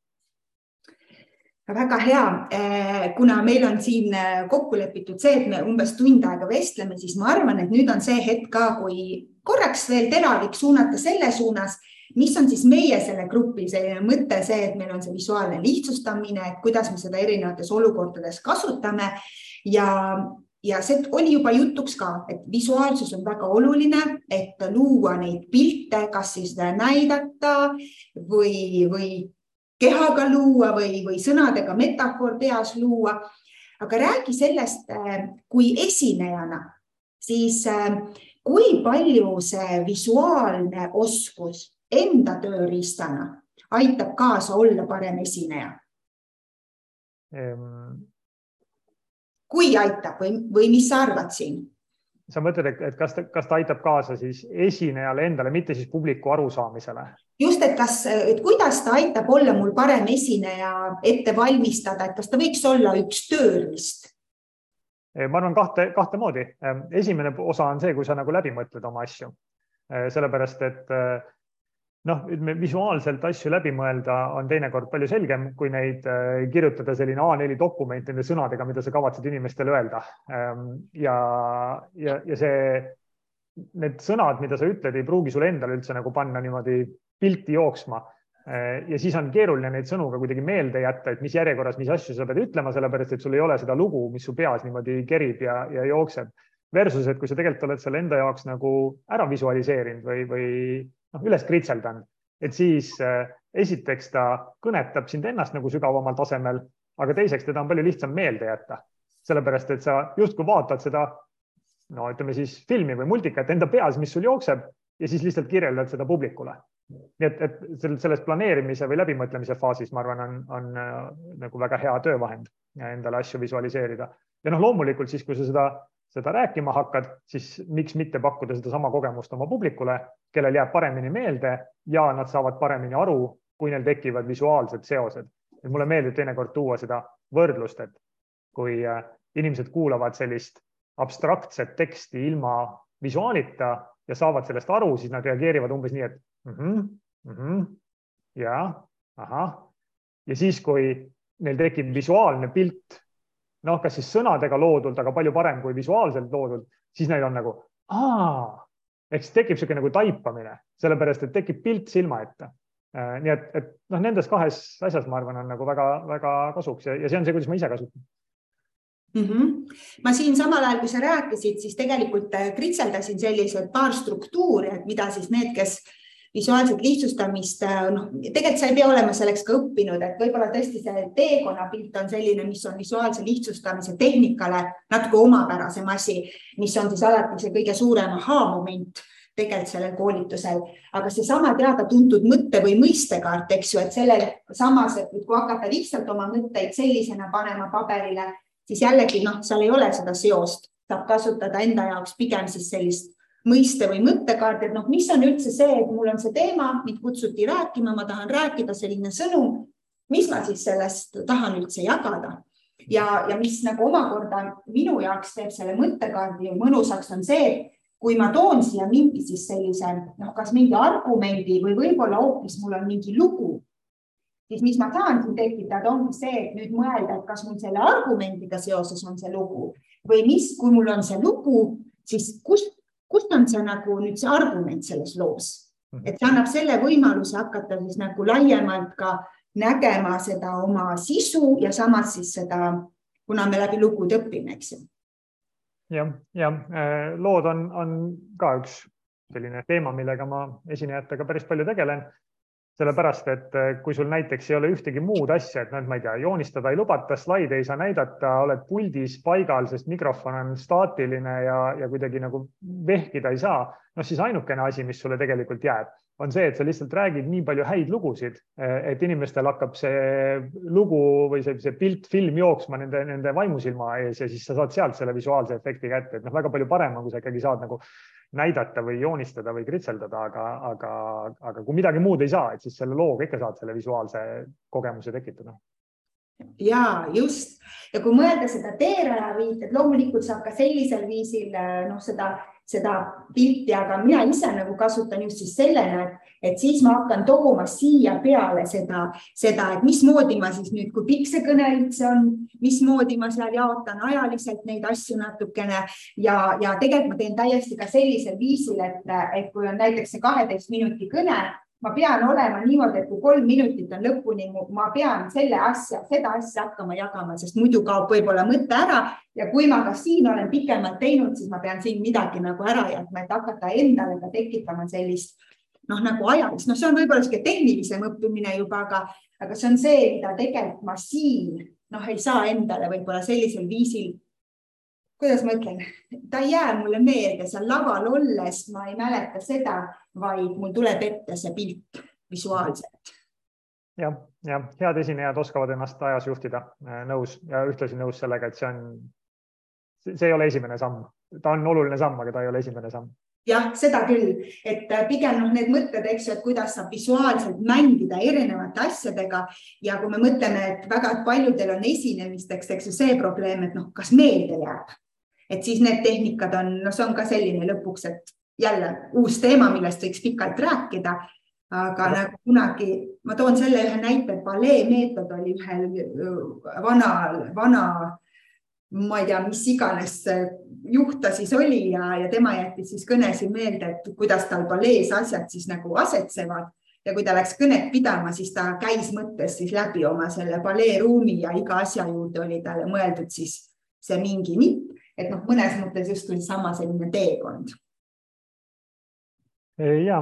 väga hea, eh, kuna meil on siin eh, kokku lepitud see, et me umbes tund aega vestleme, siis ma arvan, et nüüd on see hetk ka, kui korraks veel teravik suunata selle suunas, mis on siis meie selle grupi selline mõte, see, et meil on see visuaalne lihtsustamine, et kuidas me seda erinevates olukordades kasutame. Ja, ja see oli juba jutuks ka, et visuaalsus on väga oluline, et luua neid pilte, kas siis näidata või, või kehaga luua või, või sõnadega metafoor peas luua. aga räägi sellest, kui esinejana, siis kui palju see visuaalne oskus enda tööriistana aitab kaasa olla parem esineja ehm.? kui aitab või, või mis sa arvad siin? Sa mõtled, et kas kas ta aitab kaasa siis esinejale endale, mitte siis publiku arusaamisele? just, et kas, et kuidas ta aitab olla mul parem esineja, ette valmistada, et kas ta võiks olla üks tööriist? ma arvan kahte, kahte moodi. Ehm, esimene osa on see, kui sa nagu läbi mõtled oma asju. Ehm, sellepärast, et noh, ütleme visuaalselt asju läbi mõelda on teinekord palju selgem, kui neid äh, kirjutada selline A4 dokument nende sõnadega, mida sa kavatsed inimestele öelda. Ähm, ja, ja, ja see, need sõnad, mida sa ütled, ei pruugi sulle endale üldse nagu panna niimoodi pilti jooksma. Äh, ja siis on keeruline neid sõnu ka kuidagi meelde jätta, et mis järjekorras, mis asju sa pead ütlema, sellepärast et sul ei ole seda lugu, mis su peas niimoodi kerib ja, ja jookseb. Versus, et kui sa tegelikult oled selle enda jaoks nagu ära visualiseerinud või, või noh, üles kritseldanud, et siis äh, esiteks ta kõnetab sind ennast nagu sügavamal tasemel, aga teiseks teda on palju lihtsam meelde jätta, sellepärast et sa justkui vaatad seda, no ütleme siis filmi või multikat enda peas, mis sul jookseb ja siis lihtsalt kirjeldad seda publikule. nii et, et selles planeerimise või läbimõtlemise faasis, ma arvan, on, on äh, nagu väga hea töövahend endale asju visualiseerida. Ja noh, loomulikult siis, kui sa seda seda rääkima hakkad, siis miks mitte pakkuda sedasama kogemust oma publikule, kellel jääb paremini meelde ja nad saavad paremini aru, kui neil tekivad visuaalsed seosed. et mulle meeldib teinekord tuua seda võrdlust, et kui äh, inimesed kuulavad sellist abstraktset teksti ilma visuaalita ja saavad sellest aru, siis nad reageerivad umbes nii, et mm -hmm, mm -hmm, ja ahah. ja siis, kui neil tekib visuaalne pilt noh, kas siis sõnadega loodult, aga palju parem kui visuaalselt loodult, siis neil on nagu aa, ehk siis tekib niisugune nagu taipamine, sellepärast et tekib pilt silma ette. Äh, nii et, et noh, nendes kahes asjas, ma arvan, on nagu väga-väga kasuks ja, ja see on see, kuidas ma ise kasutan mm. -hmm. ma siin samal ajal, kui sa rääkisid, siis tegelikult äh, kritseldasin sellised paar struktuuri, et mida siis need, kes visuaalset lihtsustamist, äh, noh, tegelikult sa ei pea olema selleks ka õppinud, et võib-olla tõesti see teekonnapilt on selline, mis on visuaalse lihtsustamise tehnikale natuke omapärasem asi, mis on siis alati see kõige suurem ahaa-moment tegelikult sellel koolitusel, aga seesama teada-tuntud mõtte või mõistekaart, eks ju, et sellel samas, et kui hakata lihtsalt oma mõtteid sellisena panema paberile, siis jällegi noh, seal ei ole seda seost, saab kasutada enda jaoks pigem siis sellist mõiste või mõttekaardi, et noh, mis on üldse see, et mul on see teema, mind kutsuti rääkima, ma tahan rääkida, selline sõnum. mis ma siis sellest tahan üldse jagada ja, ja mis nagu omakorda minu jaoks teeb selle mõttekaardi mõnusaks, on see, kui ma toon siia mingi siis sellise noh, kas mingi argumendi või võib-olla hoopis mul on mingi lugu, siis mis ma saan siin tekitada, ongi see, et nüüd mõelda, et kas mul selle argumendiga seoses on see lugu või mis, kui mul on see lugu, siis kust kust on see nagu nüüd see argument selles loos, mhm. et see annab selle võimaluse hakata siis nagu laiemalt ka nägema seda oma sisu ja samas siis seda, kuna me läbi lugude õpime, eks ju. jah, ja äh, lood on, on ka üks selline teema, millega ma esinejatega päris palju tegelen sellepärast et eh, kui sul näiteks ei ole ühtegi muud asja, et noh, ma ei tea, joonistada ei lubata, slaide ei saa näidata, oled puldis paigal, sest mikrofon on staatiline ja, ja kuidagi nagu vehkida ei saa, noh siis ainukene asi, mis sulle tegelikult jääb, on see, et sa lihtsalt räägid nii palju häid lugusid, eh, et inimestel hakkab see lugu või see, see pilt, film jooksma nende, nende vaimusilma ees ja siis sa saad sealt selle visuaalse efekti kätte, et noh, väga palju parem on, kui sa ikkagi saad nagu näidata või joonistada või kritseldada, aga, aga, aga kui midagi muud ei saa, et siis selle looga ikka saad selle visuaalse kogemuse tekitada. ja just ja kui mõelda seda teeraja viitet, loomulikult saab ka sellisel viisil noh, seda seda pilti, aga mina ise nagu kasutan just siis sellena, et, et siis ma hakkan tooma siia peale seda, seda, et mismoodi ma siis nüüd, kui pikk see kõne üldse on, mismoodi ma seal jaotan ajaliselt neid asju natukene. Ja, ja tegelikult ma teen täiesti ka sellisel viisil, et, et kui on näiteks see kaheteist minuti kõne ma pean olema niimoodi, et kui kolm minutit on lõpuni, ma pean selle asja, seda asja hakkama jagama, sest muidu kaob võib-olla mõte ära. Ja kui ma ka siin olen pikemalt teinud, siis ma pean siin midagi nagu ära jätma, et hakata endale ka tekitama sellist noh, nagu ajalist, noh, see on võib-olla sihuke tehnilisem õppimine juba, aga, aga see on see, mida tegelikult ma siin noh, ei saa endale võib-olla sellisel viisil kuidas ma ütlen, ta ei jää mulle meelde seal laval olles, ma ei mäleta seda, vaid mul tuleb ette see pilt visuaalselt. jah, ja head esinejad oskavad ennast ajas juhtida, äh, nõus. Ja ühtlasi nõus sellega, et see on, see ei ole esimene samm, ta on oluline samm, aga ta ei ole esimene samm. Jah, seda küll, et äh, pigem noh, need mõtted, eks ju, et kuidas saab visuaalselt mängida erinevate asjadega. Ja kui me mõtleme, et väga paljudel on esinemisteks, eks ju, see probleem, et noh, kas meelde jääb et siis need tehnikad on, noh, see on ka selline lõpuks, et jälle uus teema, millest võiks pikalt rääkida. aga ja. nagu kunagi, ma toon selle ühe näite, palee meetod oli ühel äh, vana, vana, ma ei tea, mis iganes juht ta siis oli ja, ja tema jättis siis kõnesid meelde, et kuidas tal palees asjad siis nagu asetsevad ja kui ta läks kõnet pidama, siis ta käis mõttes siis läbi oma selle paleeruumi ja iga asja juurde oli talle mõeldud siis see mingi nipp et noh, mõnes mõttes justkui sama selline teekond ja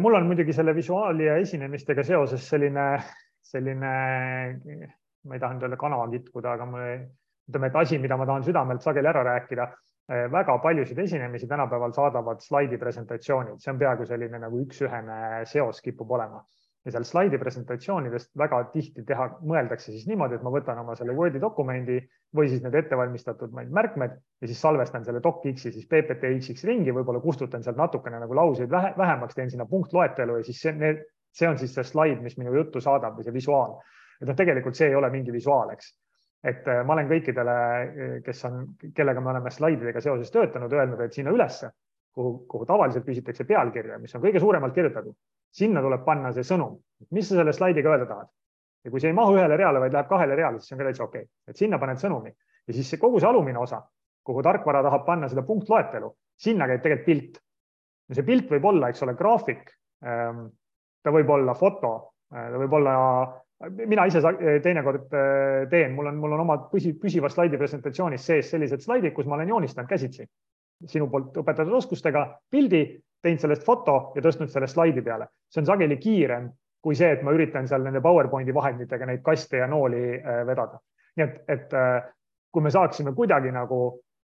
mul on muidugi selle visuaali ja esinemistega seoses selline, selline, ma ei taha nüüd öelda kanava kitkuda, aga ma ütleme, et asi, mida ma tahan südamelt sageli ära rääkida. väga paljusid esinemisi tänapäeval saadavad slaidi presentatsioonid, see on peaaegu selline nagu üks-ühene seos kipub olema ja seal slaidi presentatsioonidest väga tihti teha, mõeldakse siis niimoodi, et ma võtan oma selle Wordi dokumendi või siis need ettevalmistatud märkmed ja siis salvestan selle docx-i siis PPT-X ringi, võib-olla kustutan sealt natukene nagu lauseid vähe, vähemaks, teen sinna punktloetelu ja siis see, see on siis see slaid, mis minu juttu saadab või see visuaal. et noh, tegelikult see ei ole mingi visuaal, eks. et äh, ma olen kõikidele, äh, kes on, kellega me oleme slaididega seoses töötanud, öelnud, et sinna ülesse, kuhu, kuhu tavaliselt küsitakse pealkirja, mis on kõige suuremalt kirjutatud sinna tuleb panna see sõnum, mis sa selle slaidiga öelda tahad. ja kui see ei mahu ühele reale, vaid läheb kahele reale, siis on ka täitsa okei okay., et sinna paned sõnumi ja siis see kogu see alumine osa, kuhu tarkvara tahab panna seda punktloetelu, sinna käib tegelikult pilt. ja see pilt võib olla, eks ole, graafik. Ähm, ta võib olla foto, äh, ta võib olla, mina ise teinekord äh, teen, mul on, mul on omad püsi, püsiva slaidi presentatsioonis sees sellised slaidid, kus ma olen joonistanud käsitsi sinu poolt õpetatud oskustega pildi teinud sellest foto ja tõstnud selle slaidi peale. see on sageli kiirem kui see, et ma üritan seal nende PowerPointi vahenditega neid kaste ja nooli äh, vedada. nii et, et äh, kui me saaksime kuidagi nagu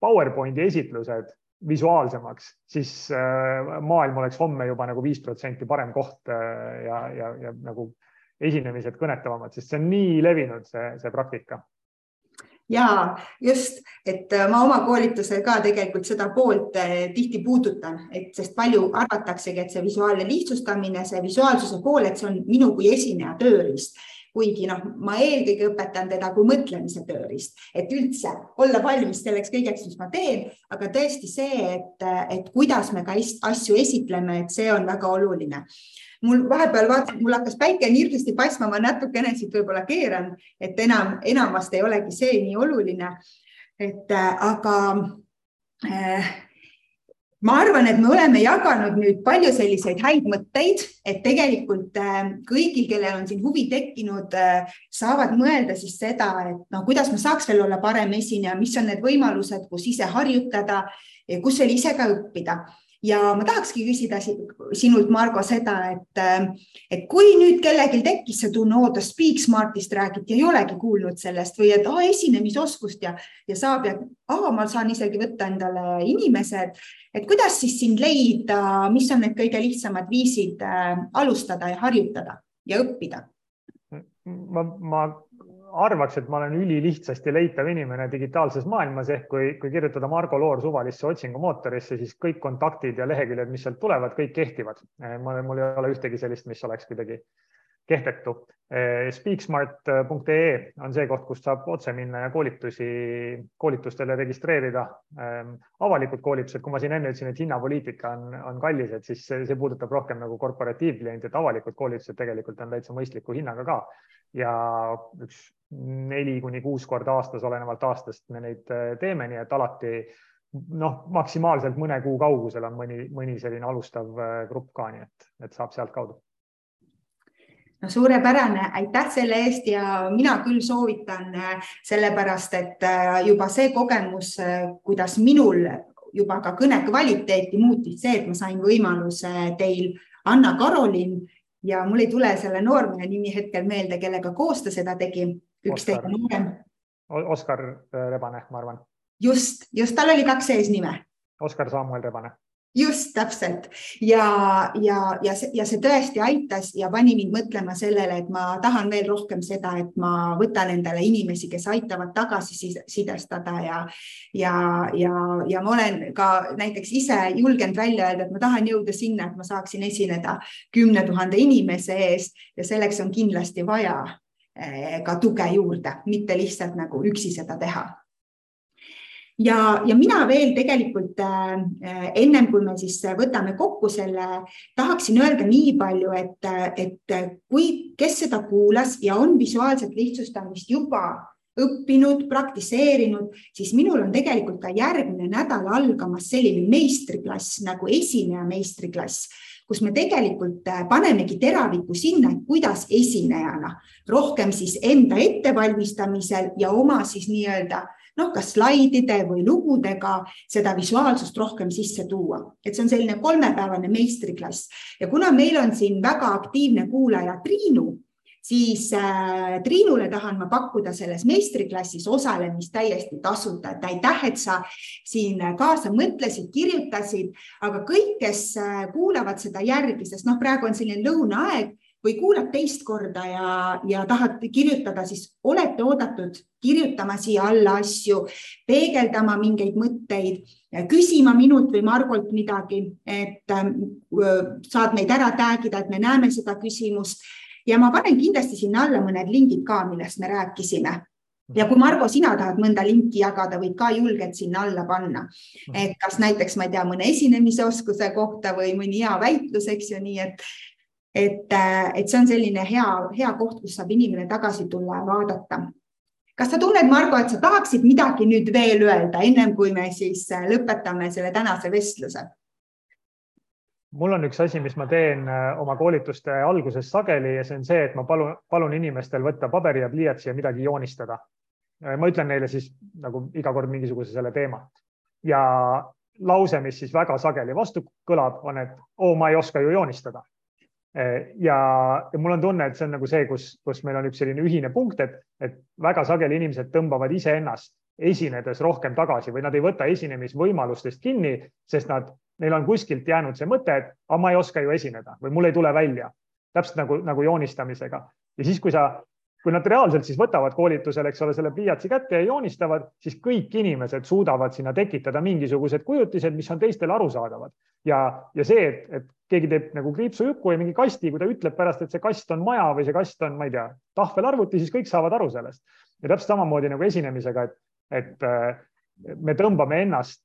PowerPointi esitlused visuaalsemaks, siis äh, maailm oleks homme juba nagu viis protsenti parem koht ja, ja, ja nagu esinemised kõnetavamad, sest see on nii levinud, see, see praktika ja just, et äh, ma oma koolitusel ka tegelikult seda poolt äh, tihti puudutan, et sest palju arvataksegi, et see visuaalne lihtsustamine, see visuaalsuse pool, et see on minu kui esineja tööriist. Kuigi noh, ma eelkõige õpetan teda kui mõtlemise tööriist, et üldse olla valmis selleks kõigeks, mis ma teen, aga tõesti see, et, et kuidas me ka asju esitleme, et see on väga oluline mul vahepeal vaatasin, mul hakkas päike nii hirmsasti paistma, ma natukene siit võib-olla keeran, et enam, enam vast ei olegi see nii oluline. et äh, aga äh, ma arvan, et me oleme jaganud nüüd palju selliseid häid mõtteid, et tegelikult äh, kõigil, kellel on siin huvi tekkinud äh,, saavad mõelda siis seda, et no kuidas ma saaks veel olla parem esineja, mis on need võimalused, kus ise harjutada, kus veel ise ka õppida ja ma tahakski küsida sinult, Margo, seda, et, et kui nüüd kellelgi tekkis see tunne, oo, ta Speak Smartist räägiti, ei olegi kuulnud sellest või et oh, esinemisoskust ja, ja saab ja oh, ma saan isegi võtta endale inimesed, et kuidas siis sind leida, mis on need kõige lihtsamad viisid äh, alustada ja harjutada ja õppida? ma, ma arvaks, et ma olen ülilihtsasti leitav inimene digitaalses maailmas ehk kui, kui kirjutada Margo Loor suvalisse otsingumootorisse, siis kõik kontaktid ja leheküljed, mis sealt tulevad, kõik kehtivad. mul ei ole ühtegi sellist, mis oleks kuidagi kehtetu. Speaksmart.ee on see koht, kust saab otse minna ja koolitusi, koolitustele registreerida. avalikud koolitused, kui ma siin enne ütlesin, et hinnapoliitika on, on kallis, et siis see, see puudutab rohkem nagu korporatiivklienti, et avalikud koolitused tegelikult on täitsa mõistliku hinnaga ka ja üks neli kuni kuus korda aastas, olenevalt aastast me neid teeme, nii et alati noh, maksimaalselt mõne kuu kaugusel on mõni, mõni selline alustav äh, grupp ka, nii et, et saab sealtkaudu. no suurepärane, aitäh selle eest ja mina küll soovitan äh, sellepärast, et äh, juba see kogemus, kuidas minul juba ka kõne kvaliteeti muutis see, et ma sain võimaluse teil, Anna-Karolin ja mul ei tule selle noormehe nimi hetkel meelde, kellega koos ta seda tegi, üks teine noorem. Oskar Rebane, ma arvan just, just tal oli kaks eesnime. Oskar Samuel Rebane just täpselt ja, ja, ja see, ja see tõesti aitas ja pani mind mõtlema sellele, et ma tahan veel rohkem seda, et ma võtan endale inimesi, kes aitavad tagasisidestada ja, ja, ja, ja ma olen ka näiteks ise julgenud välja öelda, et ma tahan jõuda sinna, et ma saaksin esineda kümne tuhande inimese ees ja selleks on kindlasti vaja ka tuge juurde, mitte lihtsalt nagu üksi seda teha. Ja, ja mina veel tegelikult äh, ennem kui me siis võtame kokku selle, tahaksin öelda nii palju, et, et kui, kes seda kuulas ja on visuaalset lihtsustamist juba õppinud, praktiseerinud, siis minul on tegelikult ka järgmine nädal algamas selline meistriklass nagu esineja meistriklass, kus me tegelikult äh, panemegi teraviku sinna, et kuidas esinejana. Rohkem siis enda ettevalmistamisel ja oma siis nii-öelda noh, kas slaidide või lugudega seda visuaalsust rohkem sisse tuua, et see on selline kolmepäevane meistriklass. Ja kuna meil on siin väga aktiivne kuulaja Triinu, siis äh, Triinule tahan ma pakkuda selles meistriklassis osalemist täiesti tasuta, et aitäh, et sa siin kaasa mõtlesid, kirjutasid, aga kõik, kes äh, kuulavad seda järgi, sest noh, praegu on selline lõunaaeg või kuulad teist korda ja, ja tahad kirjutada, siis olete oodatud kirjutama siia alla asju, peegeldama mingeid mõtteid, küsima minult või Margolt midagi, et äh, saad meid ära tag ida, et me näeme seda küsimust ja ma panen kindlasti sinna alla mõned lingid ka, millest me rääkisime ja kui Margo, sina tahad mõnda linki jagada, võid ka julgelt sinna alla panna, et kas näiteks, ma ei tea, mõne esinemisoskuse kohta või mõni hea väitlus, eks ju, nii et et, et see on selline hea, hea koht, kus saab inimene tagasi tulla ja vaadata. kas sa tunned, Margo, et sa tahaksid midagi nüüd veel öelda, ennem kui me siis lõpetame selle tänase vestluse? Mul on üks asi, mis ma teen äh, oma koolituste alguses sageli ja see on see, et ma palun, palun inimestel võtta paberi ja pliiatsi ja midagi joonistada. ma ütlen neile siis nagu iga kord mingisuguse selle teema ja lause, mis siis väga sageli vastu kõlab, on, et oo, ma ei oska ju joonistada ja, ja mul on tunne, et see on nagu see, kus, kus meil on üks selline ühine punkt, et, et väga sageli inimesed tõmbavad iseennast esinedes rohkem tagasi või nad ei võta esinemisvõimalustest kinni, sest nad, neil on kuskilt jäänud see mõte, et aga ma ei oska ju esineda või mul ei tule välja. täpselt nagu, nagu joonistamisega ja siis, kui sa kui nad reaalselt siis võtavad koolitusel, eks ole, selle pliiatsi kätte ja joonistavad, siis kõik inimesed suudavad sinna tekitada mingisugused kujutised, mis on teistele arusaadavad. ja, ja see, et, et keegi teeb nagu kriipsujuku ja mingi kasti, kui ta ütleb pärast, et see kast on maja või see kast on, ma ei tea, tahvelarvuti, siis kõik saavad aru sellest. ja täpselt samamoodi nagu esinemisega, et, et äh, me tõmbame ennast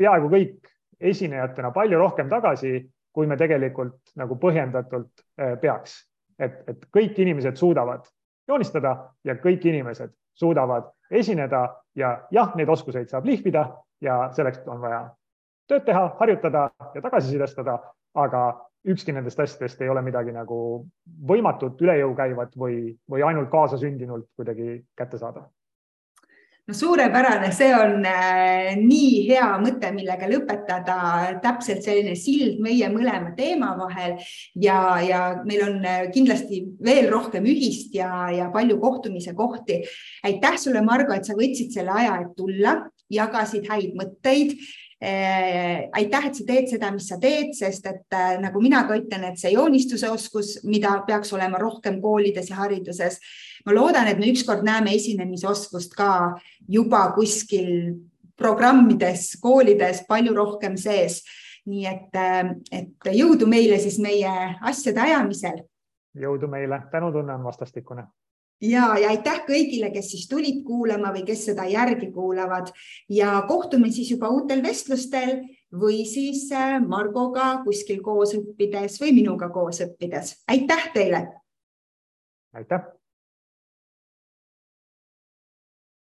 peaaegu kõik esinejatena palju rohkem tagasi, kui me tegelikult nagu põhjendatult äh, peaks. et, et kõik inimesed suudavad joonistada ja kõik inimesed suudavad esineda ja jah, neid oskuseid saab lihvida ja selleks on vaja tööd teha, harjutada ja tagasisidestada, aga ükski nendest asjadest ei ole midagi nagu võimatut, üle jõu käivat või, või ainult kaasasündinult kuidagi kättesaadav no suurepärane, see on äh, nii hea mõte, millega lõpetada, täpselt selline sild meie mõlema teema vahel. Ja, ja meil on äh, kindlasti veel rohkem ühist ja, ja palju kohtumise kohti. aitäh sulle, Margo, et sa võtsid selle aja, et tulla, jagasid häid mõtteid aitäh, et sa teed seda, mis sa teed, sest et äh, nagu mina ka ütlen, et see joonistuse oskus, mida peaks olema rohkem koolides ja hariduses. ma loodan, et me ükskord näeme esinemisoskust ka juba kuskil programmides, koolides palju rohkem sees. nii et, äh, et jõudu meile siis meie asjade ajamisel jõudu meile, tänutunne on vastastikune ja, ja aitäh kõigile, kes siis tulid kuulama või kes seda järgi kuulavad ja kohtume siis juba uutel vestlustel või siis äh, Margoga kuskil koos õppides või minuga koos õppides. aitäh teile. aitäh